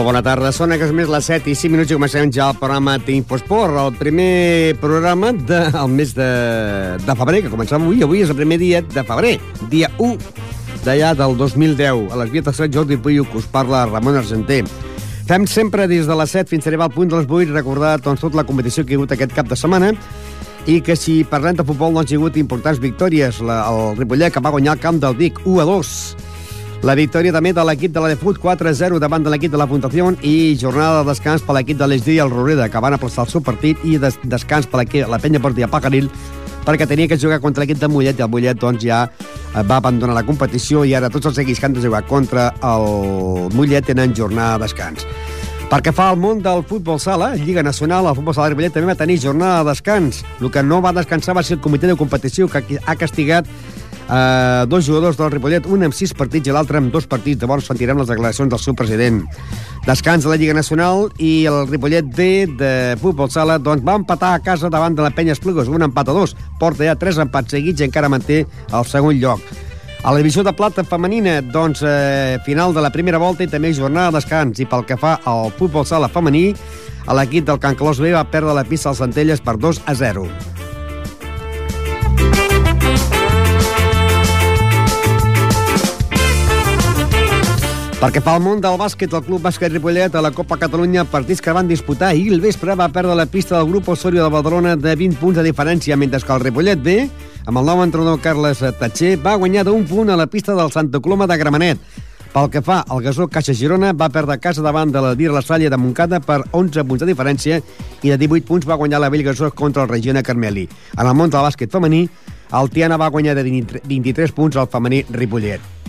Molt bona tarda, són que és més les 7 i 5 minuts i comencem ja el programa d'Infosport, el primer programa del de, mes de, de febrer, que començava avui, avui és el primer dia de febrer, dia 1 d'allà del 2010. A les vies de Sant Jordi Puyo, que us parla Ramon Argenter. Fem sempre des de les 7 fins a arribar al punt de les 8, recordar doncs, tota la competició que hi ha hagut aquest cap de setmana, i que si parlem de futbol doncs hi ha hagut importants victòries. La, el Ripollet que va guanyar el camp del Vic 1 a 2. La victòria també de l'equip de la Defut 4-0 davant de l'equip de la Fundació i jornada de descans per l'equip de l'Esdí i el Roreda, que van aplaçar el seu partit i des descans per la penya partida Pajaril perquè tenia que jugar contra l'equip de Mollet i el Mollet doncs, ja eh, va abandonar la competició i ara tots els equips que han de jugar contra el Mollet tenen jornada de descans. Perquè fa al món del futbol sala, Lliga Nacional, el futbol sala de Ripollet també va tenir jornada de descans. El que no va descansar va ser el comitè de competició que ha castigat eh, dos jugadors del Ripollet, un amb sis partits i l'altre amb dos partits. Llavors sentirem les declaracions del seu president. Descans de la Lliga Nacional i el Ripollet B de futbol sala doncs, va empatar a casa davant de la Penya Esplugues, un empat a dos. Porta ja tres empats seguits i encara manté el segon lloc. A la divisió de plata femenina, doncs, eh, final de la primera volta i també jornada de descans. I pel que fa al futbol sala femení, l'equip del Can Clos B va perdre la pista als Centelles per 2 a 0. Perquè fa el món del bàsquet, el Club Bàsquet Ripollet a la Copa Catalunya, partits que van disputar ahir el vespre va perdre la pista del grup Osorio de Badalona de 20 punts de diferència, mentre que el Ripollet B, amb el nou entrenador Carles Tatxer, va guanyar d'un punt a la pista del Santa Coloma de Gramenet. Pel que fa al gasó Caixa Girona, va perdre casa davant de la Dir La Salle de Montcada per 11 punts de diferència i de 18 punts va guanyar la Vell Gasó contra el Regiona Carmeli. En el món del bàsquet femení, el Tiana va guanyar de 23 punts al femení Ripollet.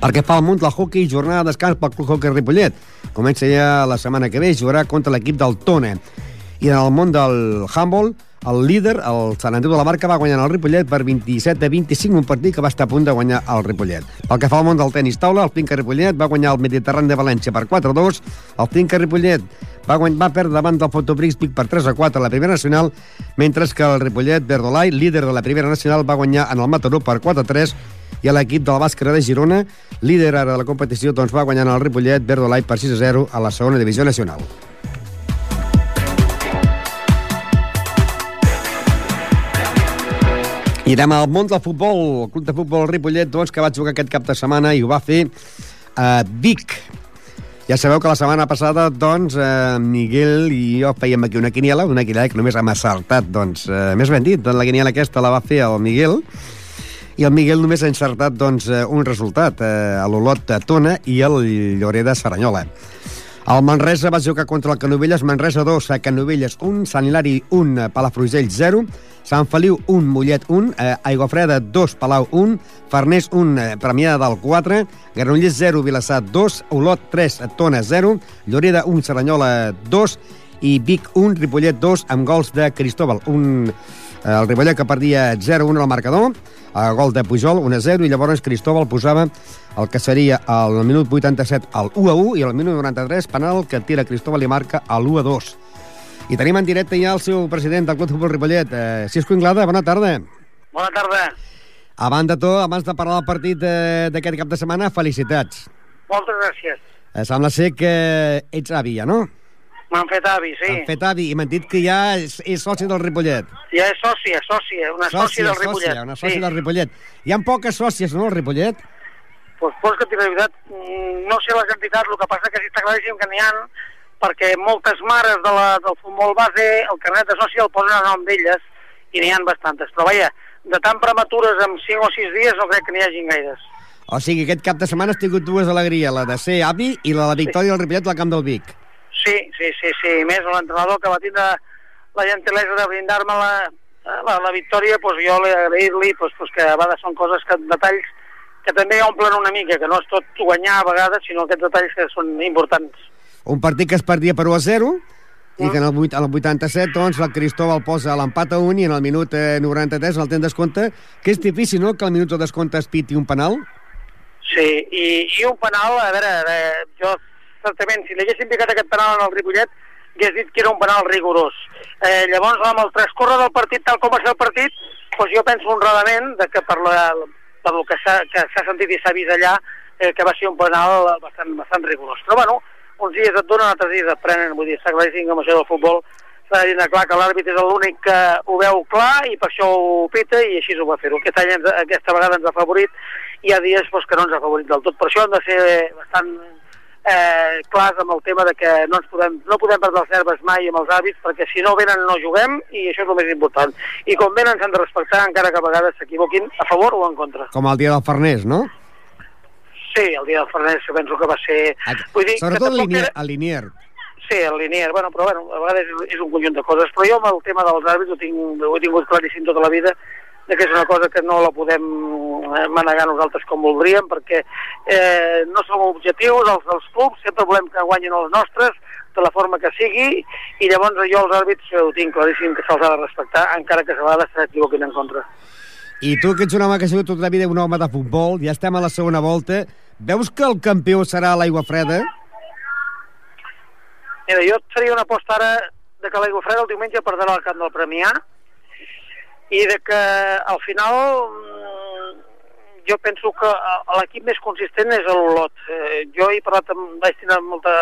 Perquè fa el munt del hockey, jornada de descans pel Club Hockey Ripollet. Comença ja la setmana que ve, jugarà contra l'equip del Tona. I en el món del handball, el líder, el Sant Andreu de la Marca, va guanyar el Ripollet per 27 a 25, un partit que va estar a punt de guanyar el Ripollet. Pel que fa al món del tenis taula, el Finca Ripollet va guanyar el Mediterrani de València per 4 a 2, el Finca Ripollet va, guany... va perdre davant del Fotobrix Vic per 3 a 4 a la primera nacional, mentre que el Ripollet Verdolai, líder de la primera nacional, va guanyar en el Mataró per 4 a 3 i l'equip de la Bàscara de Girona, líder ara de la competició, doncs va guanyant el Ripollet Verdolai per 6 a 0 a la segona divisió nacional. I anem al món del futbol, el club de futbol Ripollet, doncs, que va jugar aquest cap de setmana i ho va fer a Vic. Ja sabeu que la setmana passada, doncs, eh, Miguel i jo fèiem aquí una quiniela, una quiniela que només hem acertat, doncs, eh, més ben dit, doncs la quiniela aquesta la va fer el Miguel, i el Miguel només ha encertat doncs, eh, un resultat, eh, a l'Olot de Tona i el Llorer de Saranyola. El Manresa va jugar contra el Canovelles, Manresa 2, a Canovelles 1, Sant Hilari 1, Palafrugell 0, Sant Feliu 1, Mollet 1, eh, Aiguafreda 2, Palau 1, Farners 1, eh, Premià del 4, Granollers 0, Vilassar 2, Olot 3, Tona 0, Lloreda 1, Saranyola 2 i Vic 1, Ripollet 2, amb gols de Cristóbal. Un, eh, el Ripollet que perdia 0-1 al marcador, a gol de Pujol, 1-0, i llavors Cristóbal posava el que seria al minut 87 al 1-1 i al minut 93 penal que tira Cristóbal i marca al 1-2. I tenim en directe ja el seu president del Club de Futbol Ripollet, eh, Cisco Inglada, bona tarda. Bona tarda. Abans de tot, abans de parlar del partit eh, d'aquest cap de setmana, felicitats. Moltes gràcies. Eh, sembla ser que ets avi, ja, no? M'han fet avi, sí. T'han fet avi i m'han dit que ja és, és soci del Ripollet. Ja és sòcia, sòcia, una sòcia, del Ripollet. Sòcia, una sòcia sí. del Ripollet. Hi ha poques sòcies, no, al Ripollet? Pues, pues que la veritat, mm, no sé la quantitat, el que passa que sí està claríssim que n'hi ha, perquè moltes mares de la, del futbol base, el carnet de sòcia el posen a nom d'elles, i n'hi ha bastantes. Però vaja, de tan prematures amb 5 o 6 dies no crec que n'hi hagin gaires. O sigui, aquest cap de setmana has tingut dues alegries, la de ser avi i la de victòria sí. del Ripollet al Camp del Vic. Sí, sí, sí, sí. Més l'entrenador que va tindre la gentilesa de brindar-me la, la, la victòria, doncs jo agrair-li doncs, doncs que a vegades són coses que, detalls que també omplen una mica, que no és tot guanyar a vegades, sinó aquests detalls que són importants. Un partit que es perdia per 1 a 0, i que en el, 8, en el 87 doncs, el Cristóbal posa l'empat a 1 i en el minut eh, 93, en el temps descompte, que és difícil, no?, que al minut de descompte es piti un penal. Sí, i, i un penal, a veure, a veure jo certament, si li haguessin picat aquest penal en el Ripollet, hagués dit que era un penal rigorós. Eh, llavors, amb el transcorre del partit, tal com va ser el partit, doncs jo penso honradament de que per, la, per el que s'ha sentit i s'ha vist allà, eh, que va ser un penal bastant, bastant rigorós. Però bueno, uns dies et donen, altres dies et prenen, vull dir, està claríssim amb això del futbol s'ha de dir clar que l'àrbit és l'únic que ho veu clar i per això ho pita i així ho va fer-ho. Aquest any, aquesta vegada ens ha favorit i hi ha dies doncs, que no ens ha favorit del tot. Per això hem de ser bastant eh, clars amb el tema de que no, ens podem, no podem perdre els nerves mai amb els hàbits perquè si no venen no juguem i això és el més important. I com venen s'han de respectar encara que a vegades s'equivoquin a favor o en contra. Com el dia del Farners, no? Sí, el dia del Farners penso que va ser... Vull dir, Sobretot el Linier, era... Linier. Sí, el Linier, bueno, però bueno, a vegades és, és un conjunt de coses. Però jo amb el tema dels àrbits ho, tinc, ho he tingut claríssim tota la vida, de que és una cosa que no la podem eh, manegar nosaltres com voldríem, perquè eh, no som objectius els dels clubs, sempre volem que guanyin els nostres, de la forma que sigui, i llavors jo els àrbits ho tinc claríssim que se'ls ha de respectar, encara que a vegades s'equivoquin en contra. I tu, que ets un home que ha sigut tota la vida un home de futbol, ja estem a la segona volta, veus que el campió serà l'aigua freda? Mira, jo seria una aposta ara de que l'aigua freda el diumenge perdrà el camp del Premià i de que al final mm, jo penso que l'equip més consistent és l'Olot. Eh, jo he parlat amb, vaig tenir molta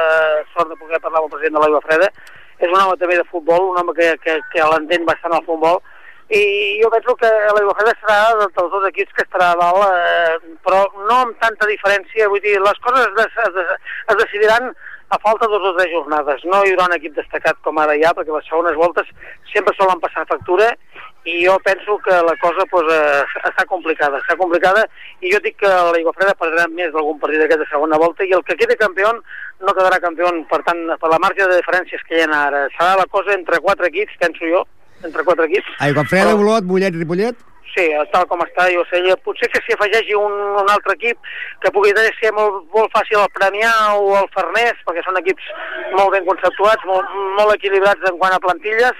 sort de poder parlar amb el president de l'Aigua Freda, és un home també de futbol, un home que, que, que l'entén bastant al futbol, i jo penso que la Igualada serà dels dos equips que estarà a dalt, eh, però no amb tanta diferència, vull dir, les coses es, es, es decidiran a falta de dues o tres jornades. No hi haurà un equip destacat com ara hi ha, perquè les segones voltes sempre solen passar factura i jo penso que la cosa pues, eh, està complicada, està complicada i jo dic que la Iguafreda perdrà més d'algun partit d'aquesta segona volta i el que quedi campió no quedarà campió per tant per la marge de diferències que hi ha ara. Serà la cosa entre quatre equips, penso jo, entre quatre equips. Aigua Freda, Però... Olot, Mollet i Ripollet? Sí, tal com està, jo sé, potser que s'hi afegeixi un, un altre equip que pugui ser molt, molt fàcil el Premià o el Farners, perquè són equips molt ben conceptuats, molt, molt equilibrats en quant a plantilles,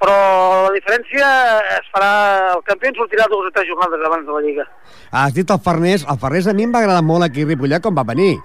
però la diferència es farà... El campió en sortirà dues o tres jornades abans de la Lliga. Ah, has dit el Farners. El Farners a mi em va agradar molt aquí a Ripollet com va venir.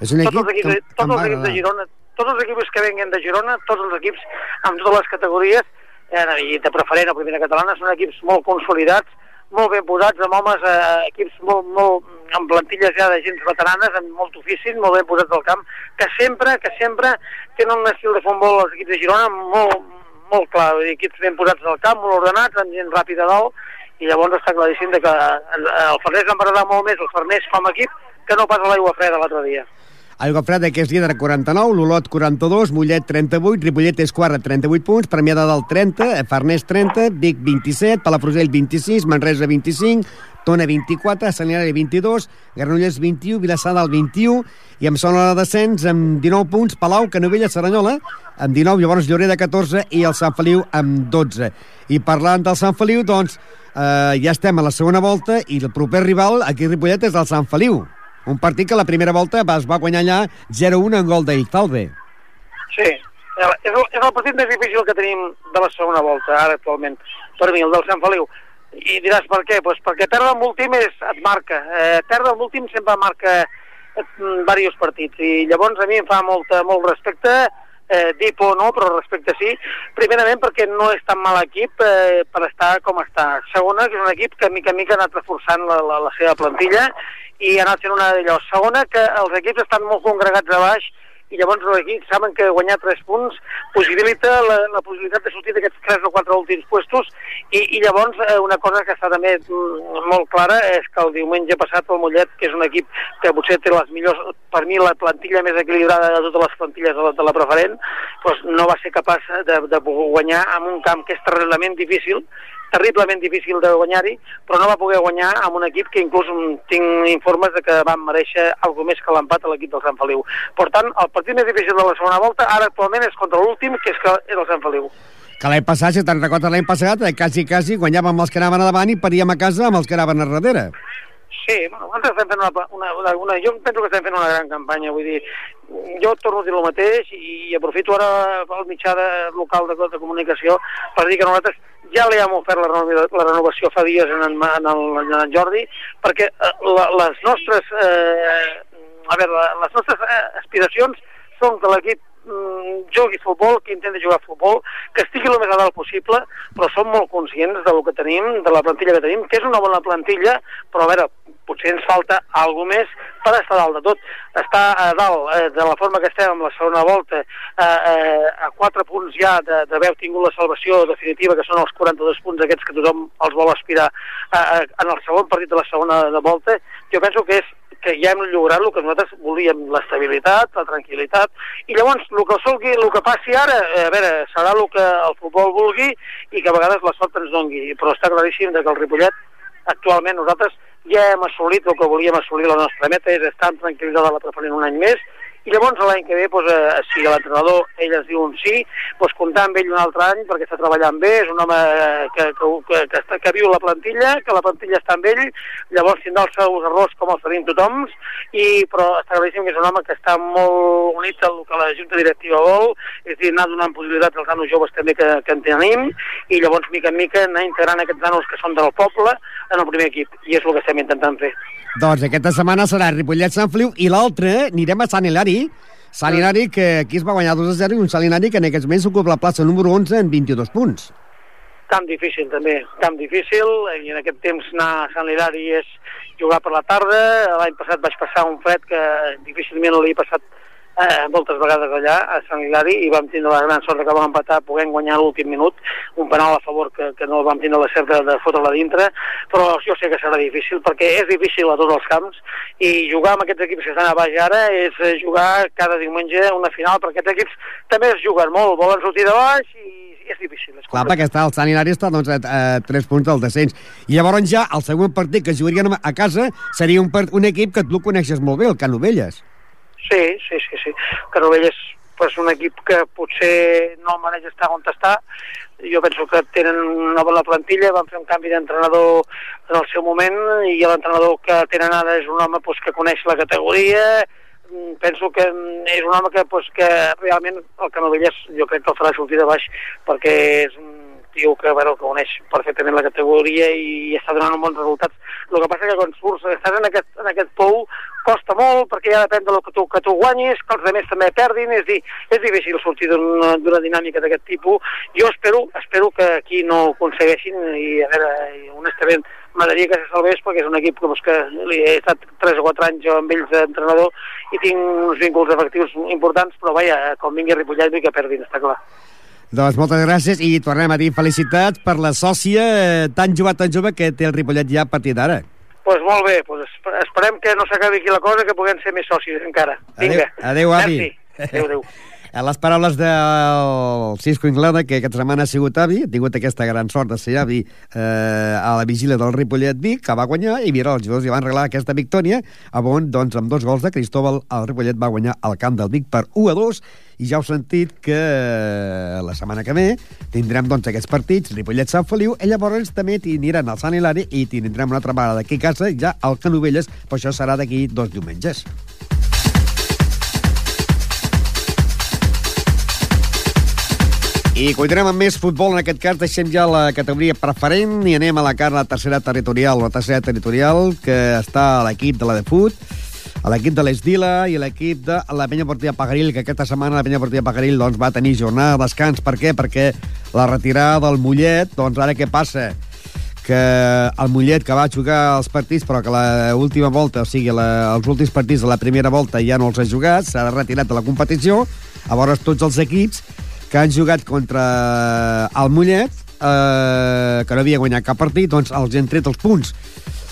És un equip tots els equips, que, tots els equips de Girona, tots els equips que venguen de Girona, tots els equips amb totes les categories, eh, i de preferent a primera catalana, són equips molt consolidats, molt ben posats, amb homes, eh, equips molt, molt, amb plantilles ja de gens veteranes, amb molt oficis, molt ben posats al camp, que sempre, que sempre tenen un estil de futbol els equips de Girona molt, molt clar, dir, equips ben posats al camp, molt ordenats, amb gent ràpida dalt, i llavors està claríssim que el Farners va agradar molt més el Farners com a equip que no pas l'aigua freda l'altre dia. Aigua Freda, que és líder, 49, l'Olot, 42, Mollet, 38, Ripollet és quart, 38 punts, Premià de Dalt, 30, Farners, 30, Vic, 27, Palafrugell, 26, Manresa, 25, Tona, 24, Sant Hilari, 22, Granollers, 21, Vilassar del 21, i amb zona de descens, amb 19 punts, Palau, Canovella, Saranyola, amb 19, llavors Lloreda, 14, i el Sant Feliu, amb 12. I parlant del Sant Feliu, doncs, eh, ja estem a la segona volta, i el proper rival aquí a Ripollet és el Sant Feliu. Un partit que la primera volta es va guanyar allà 0-1 en gol d'Izalde. Sí, és el, és el partit més difícil que tenim de la segona volta, ara actualment, per mi, el del Sant Feliu. I diràs per què? Pues perquè perdre l'últim és, et marca. Eh, perdre l'últim sempre marca eh, diversos partits. I llavors a mi em fa molta, molt respecte, eh, Dipo no, però respecte sí. Primerament perquè no és tan mal equip eh, per estar com està. Segona, que és un equip que mica en mica ha anat reforçant la, la, la seva plantilla i ha anat fent una d'allò. Segona, que els equips estan molt congregats a baix i llavors els equips saben que guanyar 3 punts possibilita la, la possibilitat de sortir d'aquests 3 o 4 últims puestos i, i llavors eh, una cosa que està també mm, molt clara és que el diumenge passat el Mollet, que és un equip que potser té les millors, per mi la plantilla més equilibrada de totes les plantilles de la, de la preferent, doncs no va ser capaç de, de guanyar en un camp que és terriblement difícil terriblement difícil de guanyar-hi, però no va poder guanyar amb un equip que inclús tinc informes de que van mereixer alguna més que l'empat a l'equip del Sant Feliu. Per tant, el partit més difícil de la segona volta ara actualment és contra l'últim, que és, que és el Sant Feliu. Que l'any passat, si te'n recordes l'any passat, eh, quasi, quasi guanyàvem els que anaven a davant i paríem a casa amb els que anaven a darrere. Sí, bueno, nosaltres estem fent una, una, una, una, jo penso que estem fent una gran campanya, vull dir, jo torno a dir el mateix i aprofito ara el mitjà de, local de, de comunicació per dir que nosaltres ja li hem ofert la, la renovació fa dies en en, en, el, en el Jordi, perquè eh, la, les nostres, eh, a veure, les nostres eh, aspiracions són que l'equip mm, jugui futbol, que intenti jugar futbol, que estigui el més a dalt possible, però som molt conscients del que tenim, de la plantilla que tenim, que és una bona plantilla, però a veure, potser ens falta alguna més per estar dalt de tot. Estar a dalt eh, de la forma que estem amb la segona volta, eh, eh, a quatre punts ja d'haver obtingut la salvació definitiva, que són els 42 punts aquests que tothom els vol aspirar eh, eh, en el segon partit de la segona de volta, jo penso que és que ja hem llograt el que nosaltres volíem, l'estabilitat, la tranquil·litat, i llavors el que solgui, el que passi ara, eh, a veure, serà el que el futbol vulgui i que a vegades la sort ens dongui, però està claríssim que el Ripollet actualment nosaltres ja hem assolit el que volíem assolir la nostra meta, és estar en tranquil·litat a la preferent un any més, i llavors l'any que ve, doncs, eh, si l'entrenador ell es diu un sí, doncs comptar amb ell un altre any perquè està treballant bé, és un home eh, que, que, que, que, està, que viu la plantilla, que la plantilla està amb ell, llavors tindrà els seus errors com els tenim tothom, i, però està claríssim que és un home que està molt unit al que la Junta Directiva vol, és a dir, anar donant possibilitats als nanos joves també que, que en tenim, i llavors, mica en mica, anar integrant aquests nanos que són del poble en el primer equip, i és el que estem intentant fer. Doncs aquesta setmana serà Ripollet-Sant Feliu i l'altra anirem a Sant Hilari. Sant Hilari, que aquí es va guanyar 2 a 0 i un Sant Hilari que en aquests moments ocupa la plaça número 11 en 22 punts. Tan difícil també, tan difícil, i en aquest temps anar a Sant Hilari és jugar per la tarda. L'any passat vaig passar un fred que difícilment l'he passat eh, moltes vegades allà a Sant Hilari i vam tindre la gran sort que vam empatar podent guanyar l'últim minut, un penal a favor que, que no vam tindre la cert de, de fotre-la dintre, però jo sé que serà difícil perquè és difícil a tots els camps i jugar amb aquests equips que estan a baix ara és eh, jugar cada diumenge una final perquè aquests equips també es juguen molt, volen sortir de baix i és difícil. És Clar, perquè està, el Sant Hilari està doncs, a, a 3 punts del descens. I llavors ja el següent partit que jugarien a casa seria un, un equip que tu coneixes molt bé, el Canovelles. Sí, sí, sí, sí. Canovell és pues, un equip que potser no el maneja estar on està. Jo penso que tenen una bona plantilla, van fer un canvi d'entrenador en el seu moment i l'entrenador que tenen ara és un home pues, que coneix la categoria, mm, penso que és un home que, pues, que realment el Canovelles jo crec que el farà sortir de baix perquè és un tio que, bueno, que uneix perfectament la categoria i està donant bons resultats. El que passa que quan surts, estàs en aquest, en aquest pou, costa molt perquè ja depèn del que tu, que tu guanyis, que els altres també perdin, és dir, és difícil sortir d'una dinàmica d'aquest tipus. Jo espero, espero que aquí no ho aconsegueixin i, a veure, honestament, m'agradaria que se salvés perquè és un equip que, doncs, que li he estat 3 o 4 anys amb ells d'entrenador i tinc uns vínculs efectius importants, però vaja, com vingui Ripollet vull que perdin, està clar. Doncs moltes gràcies i tornem a dir felicitats per la sòcia eh, tan jove, tan jove que té el Ripollet ja a partir d'ara. Pues molt bé, pues esperem que no s'acabi aquí la cosa, que puguem ser més socis encara. Vinga. Adéu, adéu avi. Merci. Adéu, adéu. A les paraules del Cisco Inglada, que aquesta setmana ha sigut avi, ha tingut aquesta gran sort de ser avi eh, a la vigília del Ripollet Vic, que va guanyar, i mira, els jugadors hi van regalar aquesta victòria, on, doncs, amb dos gols de Cristóbal, el Ripollet va guanyar al camp del Vic per 1 a 2, i ja heu sentit que eh, la setmana que ve tindrem doncs, aquests partits, Ripollet-Sant Feliu, i llavors també t'aniran al Sant Hilari i tindrem una altra vegada d'aquí a casa, ja al Canovelles, però això serà d'aquí dos diumenges. I continuem amb més futbol, en aquest cas deixem ja la categoria preferent i anem a la cara la tercera territorial, la tercera territorial que està a l'equip de la de Fut, a l'equip de l'Esdila i a l'equip de la penya portilla Pagaril, que aquesta setmana la penya portilla Pagaril doncs, va tenir jornada de descans. Per què? Perquè la retirada del Mollet, doncs ara què passa? que el Mollet que va jugar els partits però que l'última volta, o sigui la, els últims partits de la primera volta ja no els ha jugat, s'ha retirat de la competició llavors tots els equips que han jugat contra el Mollet, eh, que no havia guanyat cap partit, doncs els han tret els punts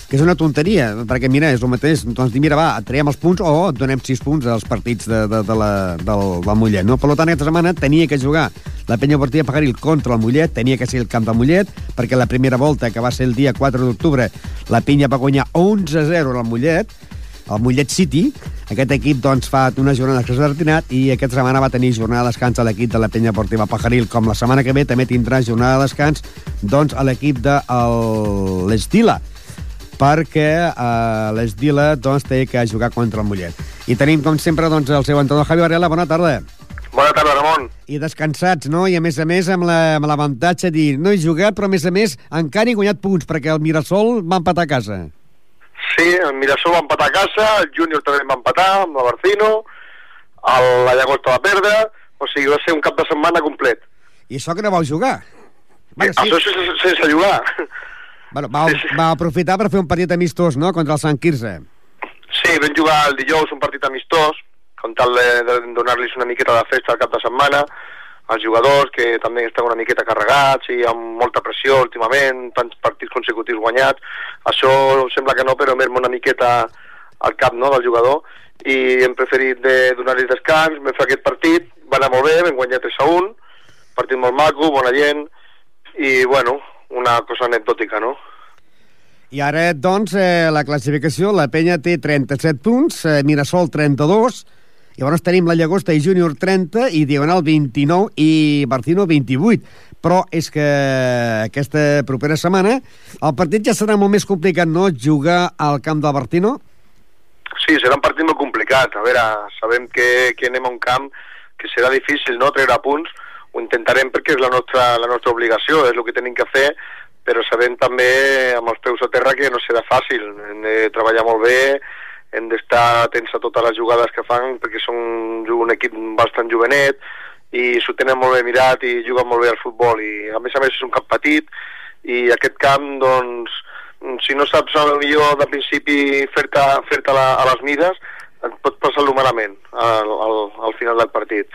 que és una tonteria, perquè mira, és el mateix doncs dir, mira, va, traiem els punts o donem 6 punts als partits de, de, de la, del, del Mollet, no? Per tant, aquesta setmana tenia que jugar la penya partida Pagaril contra el Mollet, tenia que ser el camp del Mollet, perquè la primera volta, que va ser el dia 4 d'octubre, la penya va guanyar 11-0 al Mollet, el Mollet City. Aquest equip doncs, fa una jornada que s'ha retirat i aquesta setmana va tenir jornada de descans a l'equip de la penya portiva Pajaril, com la setmana que ve també tindrà jornada de descans doncs, a l'equip de l'Estila perquè eh, l'Esdila doncs, té que jugar contra el Mollet. I tenim, com sempre, doncs, el seu entrenador Javi Varela. Bona tarda. Bona tarda, Ramon. I descansats, no? I a més a més amb l'avantatge la, de dir no he jugat, però a més a més encara he guanyat punts perquè el Mirasol va empatar a casa. Sí, el Mirasol va empatar a casa, el Júnior també va empatar amb la Barcino, el, la Llagosta va perdre, o sigui, va ser un cap de setmana complet. I això que no vau jugar? Bueno, sí. Això sense, sense jugar. Bueno, va, Sí, sí. va aprofitar per fer un partit amistós, no?, contra el Sant Quirze. Sí, vam jugar el dijous un partit amistós, com tal de, de donar-los una miqueta de festa al cap de setmana, als jugadors que també estan una miqueta carregats i amb molta pressió últimament, tants partits consecutius guanyats. Això sembla que no, però merma una miqueta al cap no, del jugador i hem preferit de donar-los descans, vam fer aquest partit, va anar molt bé, vam guanyar 3 a 1, partit molt maco, bona gent, i bueno, una cosa anecdòtica, no? I ara, doncs, eh, la classificació, la penya té 37 punts, eh, Mirasol 32, llavors tenim la Llagosta i Júnior 30 i Diagonal 29 i Barcino 28. Però és que aquesta propera setmana el partit ja serà molt més complicat, no?, jugar al camp del Bartino. Sí, serà un partit molt complicat. A veure, sabem que, que anem a un camp que serà difícil no treure punts, ho intentarem perquè és la nostra, la nostra obligació, és el que tenim que fer, però sabem també amb els peus a terra que no serà fàcil. Hem de treballar molt bé, hem d'estar atents a totes les jugades que fan perquè són un equip bastant jovenet i s'ho tenen molt bé mirat i juguen molt bé al futbol i a més a més és un camp petit i aquest camp doncs si no saps millor de principi fer-te fer, a les mides et pot passar-lo malament al, al, al final del partit.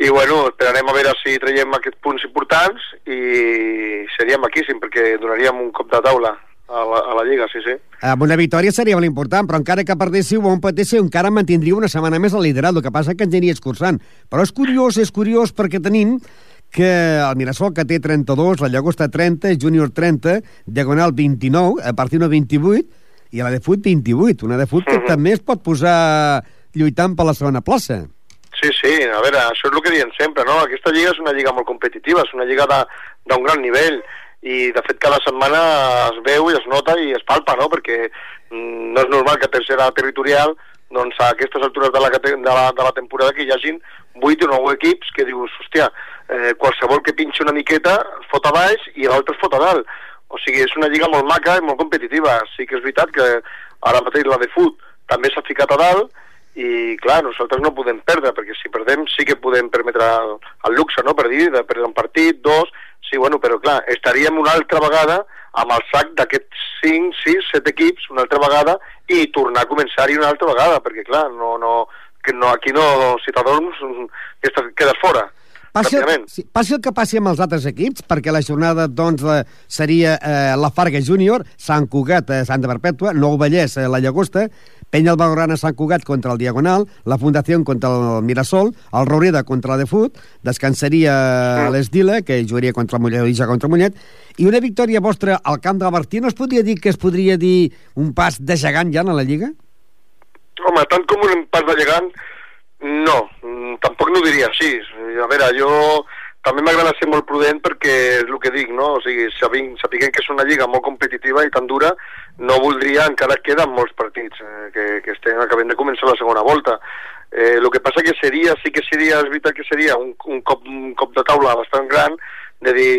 I bueno, esperarem a veure si traiem aquests punts importants i seríem maquíssim perquè donaríem un cop de taula a la, a la Lliga, sí, sí. Amb una victòria seria molt important, però encara que perdéssiu o empatéssiu, encara mantindríeu una setmana més al liderat, el que passa que ens aniria escurçant. Però és curiós, és curiós, perquè tenim que el Mirasol, que té 32, la Llagosta 30, Júnior 30, Diagonal 29, a partir de 28, i la de Fut 28, una de Fut que Mhm. també es pot posar lluitant per la segona plaça. Sí, sí, a veure, això és el que diem sempre, no? Aquesta lliga és una lliga molt competitiva, és una lliga d'un gran nivell, i de fet cada setmana es veu i es nota i es palpa, no? Perquè mm, no és normal que tercera territorial doncs a aquestes altures de la, de la, de la temporada que hi hagin 8 o 9 equips que dius, hòstia, eh, qualsevol que pinxi una miqueta es fot a baix i l'altre es fot a dalt. O sigui, és una lliga molt maca i molt competitiva. Sí que és veritat que ara mateix la de fut també s'ha ficat a dalt i clar, nosaltres no podem perdre perquè si perdem sí que podem permetre el, el luxe, no?, per dir, de perdre un partit, dos, sí, bueno, però clar, estaríem una altra vegada amb el sac d'aquests 5, 6, 7 equips una altra vegada i tornar a començar-hi una altra vegada, perquè clar, no, no, que no, aquí no, si t'adorms, quedes fora. Passi el, sí, passi el que passi amb els altres equips, perquè la jornada doncs, la, seria eh, la Farga Júnior, Sant Cugat, eh, Santa Perpètua, Nou Vallès, eh, la Llagosta, Penya Albagrana, Sant Cugat contra el Diagonal, la Fundació contra el Mirasol, el Roureda contra la de Fut, descansaria Mm. l'Esdila, que jugaria contra el Mollet, l'Ija contra el Mollet, i una victòria vostra al camp de Bertí, no es podria dir que es podria dir un pas de gegant ja a la Lliga? Home, tant com un pas de gegant, no, mm, tampoc no ho diria així. A veure, jo també m'agrada ser molt prudent perquè és el que dic, no? O sigui, sabint, sapiguem que és una lliga molt competitiva i tan dura, no voldria, encara queden molts partits eh, que, que estem acabant de començar la segona volta. Eh, el que passa que seria, sí que seria, és veritat que seria un, un, cop, un cop de taula bastant gran de dir,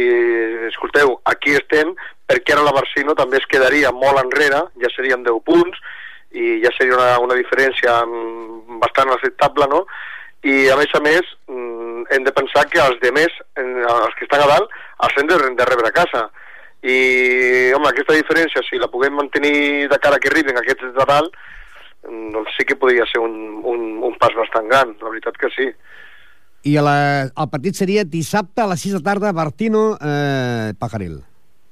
escolteu, aquí estem, perquè ara la Barcino també es quedaria molt enrere, ja serien 10 punts, i ja seria una, una diferència bastant acceptable, no? I a més a més mm, hem de pensar que els demés, en- els que estan a dalt, els hem de, de rebre a casa. I, home, aquesta diferència, si la puguem mantenir de cara que arriben aquests de dalt, doncs sí que podria ser un, un, un pas bastant gran, la veritat que sí. I a la, el partit seria dissabte a les 6 de tarda, Bertino, eh, Pajaril.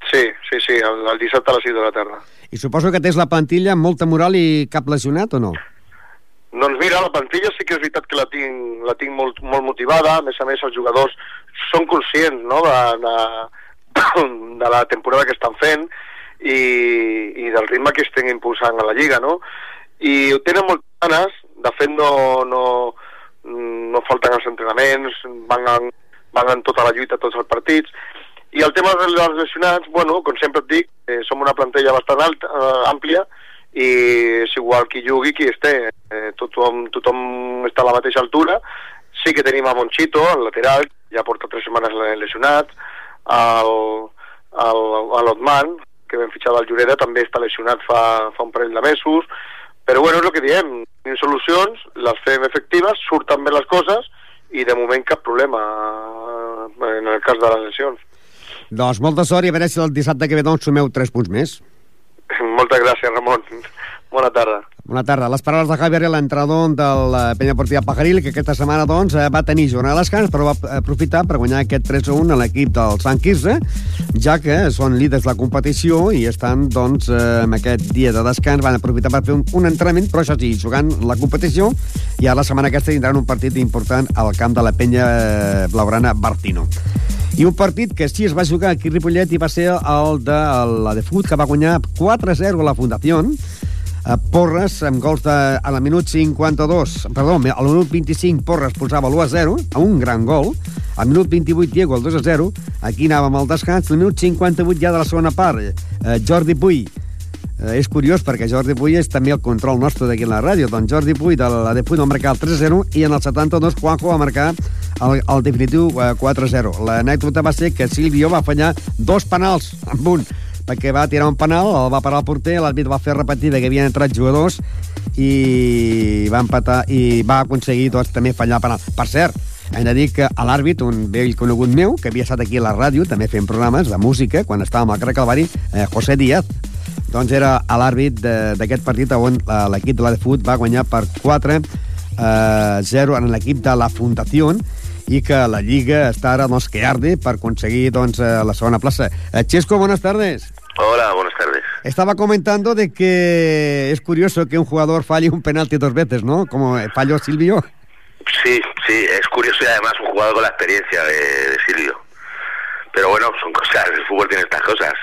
Sí, sí, sí, el, el dissabte a les 6 de la tarda. I suposo que tens la plantilla amb molta moral i cap lesionat, o no? Doncs mira, la plantilla sí que és veritat que la tinc, la tinc molt, molt motivada, a més a més els jugadors són conscients no, de, de, de la temporada que estan fent i, i del ritme que estem impulsant a la Lliga, no? I ho tenen moltes ganes, de fet no, no, no falten els entrenaments, van en, van en tota la lluita, tots els partits, i el tema dels lesionats, bueno, com sempre et dic, eh, som una plantilla bastant alta, eh, àmplia, i és igual qui jugui qui esté, eh, tothom, tothom està a la mateixa altura, sí que tenim a Monchito, el lateral, ja porta tres setmanes lesionat, el, el, a l'Otman, que vam fitxar del Lloreda, també està lesionat fa, fa un parell de mesos, però bueno, és el que diem, tenim solucions, les fem efectives, surten bé les coses, i de moment cap problema eh, en el cas de les lesions. Doncs molta sort i a veure si el dissabte que ve doncs sumeu 3 punts més. Moltes gràcies, Ramon. Bona tarda. Bona tarda. Les paraules de Javier, l'entrenador del eh, Penya Portiva Pajaril, que aquesta setmana doncs, eh, va tenir jornada a descans, però va aprofitar per guanyar aquest 3-1 a l'equip del Sant Quirze, ja que són líders de la competició i estan doncs, eh, en aquest dia de descans, van aprofitar per fer un, un entrenament, però això sí, jugant la competició, i ara la setmana aquesta tindran un partit important al camp de la penya blaugrana Bartino. I un partit que sí es va jugar aquí a Ripollet i va ser el de la de Fut, que va guanyar 4-0 a la Fundació, Porres, amb gols de, a la minut 52, perdó, al minut 25 Porres posava l'1 a 0, a un gran gol, al minut 28 Diego el 2 a 0, aquí anàvem al descans, al minut 58 ja de la segona part, eh, Jordi Puy, eh, és curiós perquè Jordi Puy és també el control nostre d'aquí a la ràdio, doncs Jordi Puy de la de Puy va marcar el 3 a 0 i en el 72 Juanjo va marcar el, el definitiu eh, 4 a 0. L'anècdota va ser que Silvio va fallar dos penals amb un perquè va tirar un penal, el va parar el porter, l'àrbit va fer repetir que havien entrat jugadors i va empatar i va aconseguir doncs, també fallar penal. Per cert, hem de dir que l'àrbit, un vell conegut meu, que havia estat aquí a la ràdio, també fent programes de música, quan estàvem al carrer Calvari, eh, José Díaz, doncs era l'àrbit d'aquest partit on eh, l'equip de la de Fut va guanyar per 4 eh, 0 en l'equip de la Fundació i que la Lliga està ara doncs, que arde per aconseguir doncs, eh, la segona plaça. Eh, Chesco, buenas tardes. Hola, buenas tardes. Estaba comentando de que es curioso que un jugador falle un penalti dos veces, ¿no? Como falló Silvio. Sí, sí, es curioso y además un jugador con la experiencia de, de Silvio. Pero bueno, son cosas, el fútbol tiene estas cosas.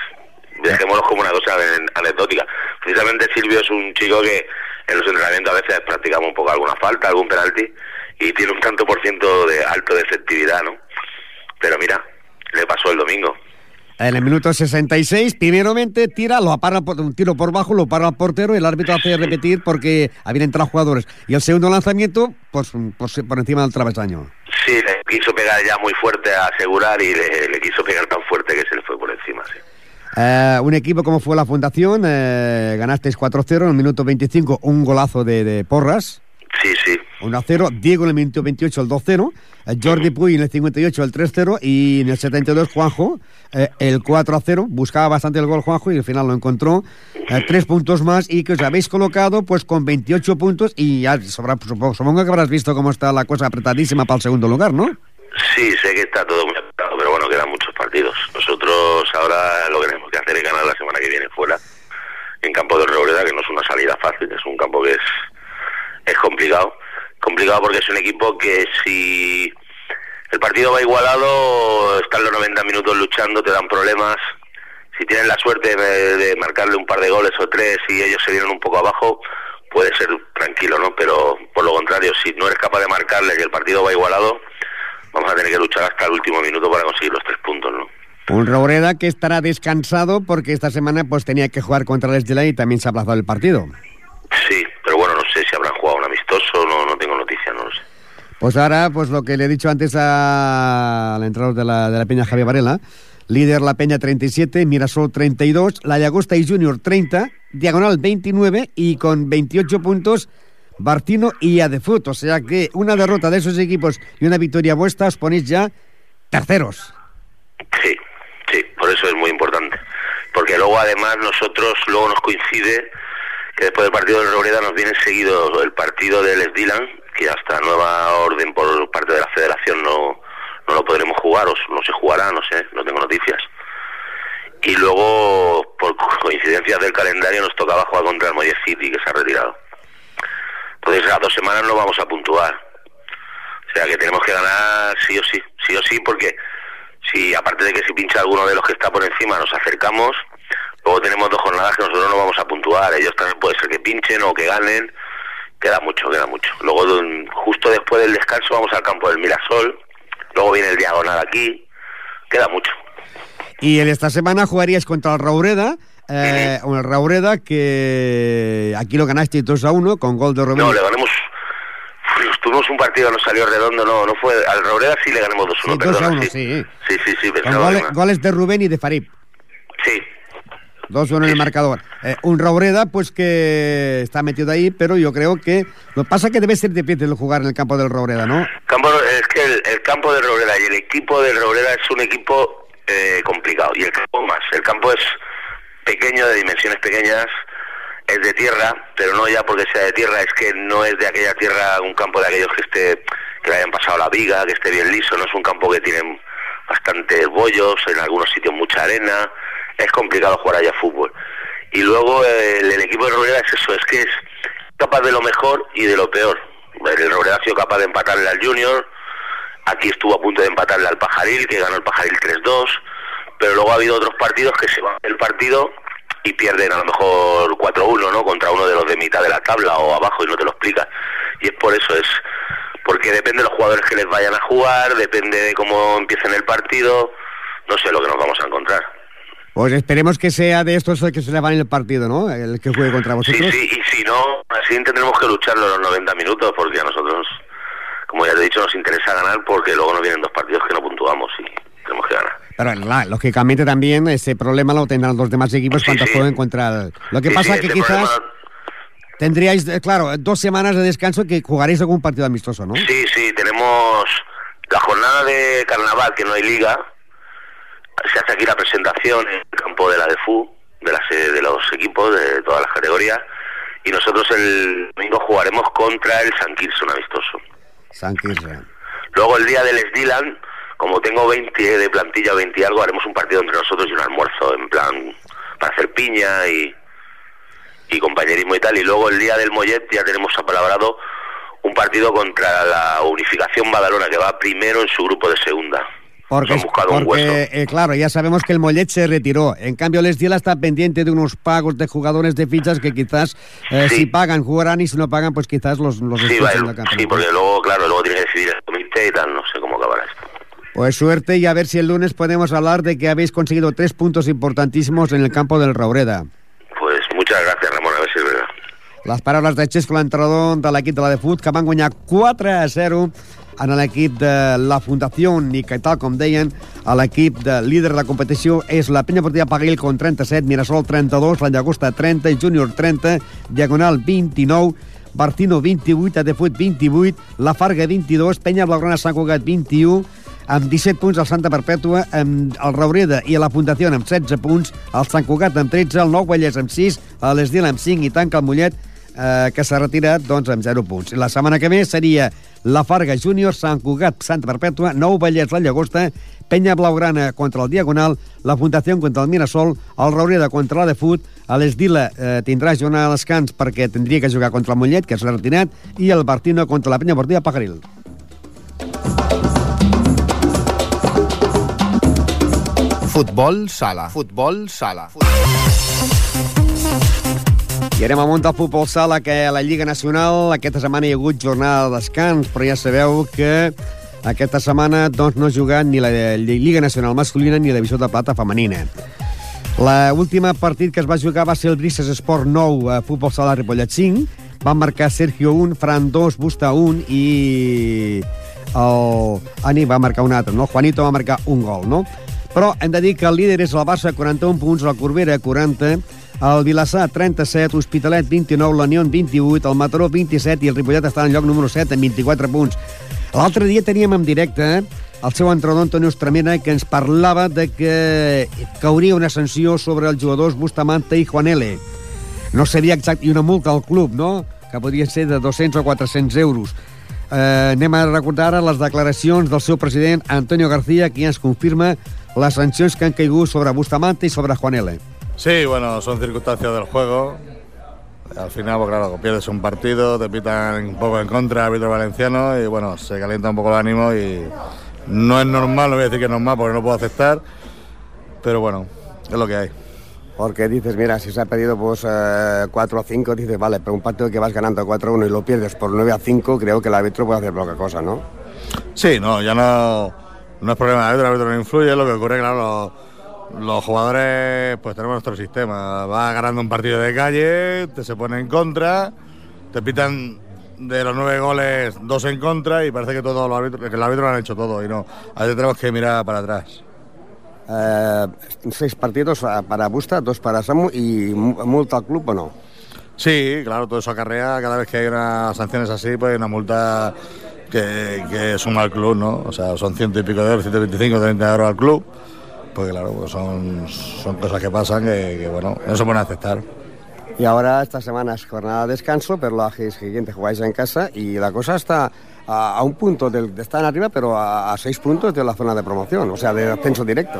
Dejémoslo como una cosa anecdótica. Precisamente Silvio es un chico que en los entrenamientos a veces practicamos un poco alguna falta, algún penalti, y tiene un tanto por ciento de alto de efectividad, ¿no? Pero mira, le pasó el domingo. En el minuto 66, primeramente tira, lo apara por, un tiro por bajo, lo para el portero y el árbitro hace repetir porque habían entrado jugadores. Y el segundo lanzamiento, pues por, por encima del travesaño. Sí, le quiso pegar ya muy fuerte a asegurar y le, le quiso pegar tan fuerte que se le fue por encima, sí. Eh, un equipo como fue la Fundación, eh, ganasteis 4-0 en el minuto 25, un golazo de, de Porras. Sí, sí. 1-0, Diego en el minuto 28 el 2-0, eh, Jordi Puy en el 58 el 3-0 y en el 72 Juanjo eh, el 4-0. Buscaba bastante el gol Juanjo y al final lo encontró. Eh, tres puntos más y que os habéis colocado pues con 28 puntos y ya sobra, supongo, supongo que habrás visto cómo está la cosa apretadísima para el segundo lugar, ¿no? Sí, sé que está todo muy apretado, pero bueno, quedan muchos partidos. Nosotros ahora que que ganar la semana que viene fuera en campo de Robreda, que no es una salida fácil, es un campo que es, es complicado complicado porque es un equipo que si el partido va igualado, están los 90 minutos luchando, te dan problemas. Si tienen la suerte de, marcarle un par de goles o tres y ellos se vienen un poco abajo, puede ser tranquilo, ¿no? Pero por lo contrario, si no eres capaz de marcarle y el partido va igualado, vamos a tener que luchar hasta el último minuto para conseguir los tres puntos, ¿no? Un Robreda que estará descansado porque esta semana pues tenía que jugar contra el Estelá y también se ha aplazado el partido. Sí, pero bueno, no sé si habrán jugado un amistoso, no, no tengo noticia, no lo sé. Pues ahora, pues lo que le he dicho antes al entrenador de la, de la Peña Javier Varela, líder La Peña 37, Mirasol 32, La Llagosta y Junior 30, Diagonal 29 y con 28 puntos Bartino y Adefut. O sea que una derrota de esos equipos y una victoria vuestra os ponéis ya terceros. Sí, por eso es muy importante. Porque luego además nosotros, luego nos coincide que después del partido del Robreda nos viene seguido el partido del Esdilan, que hasta nueva orden por parte de la federación no, no lo podremos jugar, o no se jugará, no sé, no tengo noticias. Y luego, por coincidencias del calendario, nos tocaba jugar contra el Moyer City, que se ha retirado. Entonces, a dos semanas no vamos a puntuar. O sea que tenemos que ganar sí o sí, sí o sí, porque si aparte de que si pincha alguno de los que está por encima nos acercamos, luego tenemos dos jornadas que nosotros no vamos a puntuar. Ellos también puede ser que pinchen o que ganen. Queda mucho, queda mucho. Luego, justo después del descanso, vamos al campo del Mirasol. Luego viene el diagonal aquí. Queda mucho. Y en esta semana jugarías contra el Raureda. Eh, -huh. El Raureda que aquí lo ganaste 2 a 1 con gol de Romero. No, le ganamos. Tuvimos un partido, nos salió redondo, no, no fue. Al Raureda sí le ganamos 2 a 1, sí, perdona. 2 a 1, sí. sí. Sí, sí, sí. Con goles, goles, de Rubén y de Farib. Sí. 2 1 en el marcador. Eh, un Raureda, pues que está metido ahí, pero yo creo que. Lo que pasa es que debe ser difícil jugar en el campo del Raureda, ¿no? Campo, es que el, el campo del Raureda y el equipo del Raureda es un equipo eh, complicado. Y el campo más. El campo es pequeño, de dimensiones pequeñas, es de tierra, pero no ya porque sea de tierra, es que no es de aquella tierra un campo de aquellos que esté que le hayan pasado la viga, que esté bien liso, no es un campo que tiene bastantes bollos, en algunos sitios mucha arena, es complicado jugar allá fútbol. Y luego el, equipo de Robreda es eso, es que es capaz de lo mejor y de lo peor. El Robreda ha sido capaz de empatarle al Junior, aquí estuvo a punto de empatarle al Pajaril, que ganó el Pajaril 3-2, pero luego ha habido otros partidos que se van del partido y pierden a lo mejor 4-1, ¿no? Contra uno de los de mitad de la tabla o abajo y no te lo explica. Y es por eso, es porque depende de los jugadores que les vayan a jugar, depende de cómo empiecen el partido, no sé lo que nos vamos a encontrar. Pues esperemos que sea de estos que se le van en el partido, ¿no? El que juegue contra vosotros. Sí, sí, y si no, así tendremos que lucharlo los 90 minutos, porque a nosotros, como ya te he dicho, nos interesa ganar, porque luego nos vienen dos partidos que no puntuamos y tenemos que ganar. Pero lógicamente también ese problema lo tendrán los demás equipos cuando jueguen contra Lo que pasa que quizás tendríais, eh, claro, dos semanas de descanso que jugaréis algún partido amistoso, ¿no? Sí, sí, tenemos la jornada de carnaval, que no hay liga. Se hace aquí la presentación en el campo de la DEFU, de, la, de los equipos de todas las categorías. Y nosotros el domingo jugaremos contra el San un amistoso. San Luego el día del Sdilan como tengo 20 de plantilla, 20 y algo, haremos un partido entre nosotros y un almuerzo, en plan, para hacer piña y, y compañerismo y tal. Y luego el día del Mollet ya tenemos apalabrado un partido contra la Unificación Badalona, que va primero en su grupo de segunda. Porque, porque eh, claro, ya sabemos que el Mollet se retiró. En cambio, el Estiela está pendiente de unos pagos de jugadores de fichas que quizás eh, si pagan jugarán y si no pagan, pues quizás los, los sí, sí, porque luego, claro, luego tiene que decidir el comité y tal, no sé cómo acabará esto. Pues suerte y a ver si el lunes podemos hablar de que habéis conseguido tres puntos importantísimos en el campo del Raureda. Pues muchas gracias, Ramón, a ver si es verdad. Les paraules de Xesco, l'entrenador de l'equip de la de Fut, que van guanyar 4 a 0 en l'equip de la Fundació i que tal com deien, l'equip de líder de la competició és la Penya Portilla Paguil con 37, Mirasol 32, la Llagosta 30, Júnior 30, Diagonal 29, Bartino 28, Adefut 28, La Farga 22, Penya Blaugrana Sant Cugat 21, amb 17 punts el Santa Perpètua, amb el Raureda i la Fundació amb 16 punts, el Sant Cugat amb 13, el Nou Vallès amb 6, l'Esdil amb 5 i tanca el Mollet, eh, que s'ha retirat doncs, amb 0 punts. La setmana que ve seria la Farga Júnior, Sant Cugat, Santa Perpètua, Nou Vallès, la Llagosta, Penya Blaugrana contra el Diagonal, la Fundació contra el Mirasol, el Raureda contra la de Fut, l'Esdila eh, tindrà jornada a descans perquè tindria que jugar contra el Mollet, que s'ha retirat, i el Bartino contra la Penya Portilla Pajaril. Futbol sala. Futbol sala. I anem amunt al futbol sala, que a la Lliga Nacional aquesta setmana hi ha hagut jornada de descans, però ja sabeu que aquesta setmana doncs, no ha jugat ni la Lliga Nacional masculina ni la Divisió de Plata femenina. L'última partit que es va jugar va ser el Brises Esport 9 a Futbol Sala Ripollet 5. Van marcar Sergio 1, Fran 2, Busta 1 i el Ani va marcar un altre, no? Juanito va marcar un gol, no? Però hem de dir que el líder és el Barça, 41 punts, la Corbera, 40, el Vilassar, 37, Hospitalet, 29, l'Anion, 28, el Mataró, 27 i el Ripollet està en lloc número 7 amb 24 punts. L'altre dia teníem en directe eh, el seu entrenador Antonio Estramena que ens parlava de que cauria una sanció sobre els jugadors Bustamante i Juan L. No seria exact, i una multa al club, no?, que podria ser de 200 o 400 euros. Eh, anem a recordar ara les del seu president Antonio García, ja ens confirma las sanciones que han caído sobre Bustamante y sobre Juan L. Sí, bueno, son circunstancias del juego. Al final, pues claro, pierdes un partido, te pitan un poco en contra, árbitro valenciano, y bueno, se calienta un poco el ánimo y no es normal, no voy a decir que es normal porque no puedo aceptar, pero bueno, es lo que hay. Porque dices, mira, si se ha pedido pues eh, 4 a 5, dices, vale, pero un partido que vas ganando 4 a 1 y lo pierdes por 9 a 5, creo que el árbitro puede hacer poca cosa, ¿no? Sí, no, ya no no es problema del árbitro, el árbitro no influye, lo que ocurre, claro, los, los, jugadores, pues tenemos nuestro sistema. Va ganando un partido de calle, te se pone en contra, te pitan de los nueve goles dos en contra y parece que todos los árbitros, que el árbitro lo han hecho todo y no. Ahí tenemos que mirar para atrás. Eh, seis partidos para Busta, dos para Samu y multa al club o no? Sí, claro, todo eso acarrea. Cada vez que hay unas sanciones así, pues hay una multa que, que suma al club, ¿no? O sea, son ciento y pico de euros, 125, 30 euros al club. pues claro, pues son, son cosas que pasan que, que, bueno, no se pueden aceptar. Y ahora esta semana es jornada de descanso, pero la siguiente jugáis en casa y la cosa está a, a un punto del, de estar arriba, pero a, a, seis puntos de la zona de promoción, o sea, de ascenso directo.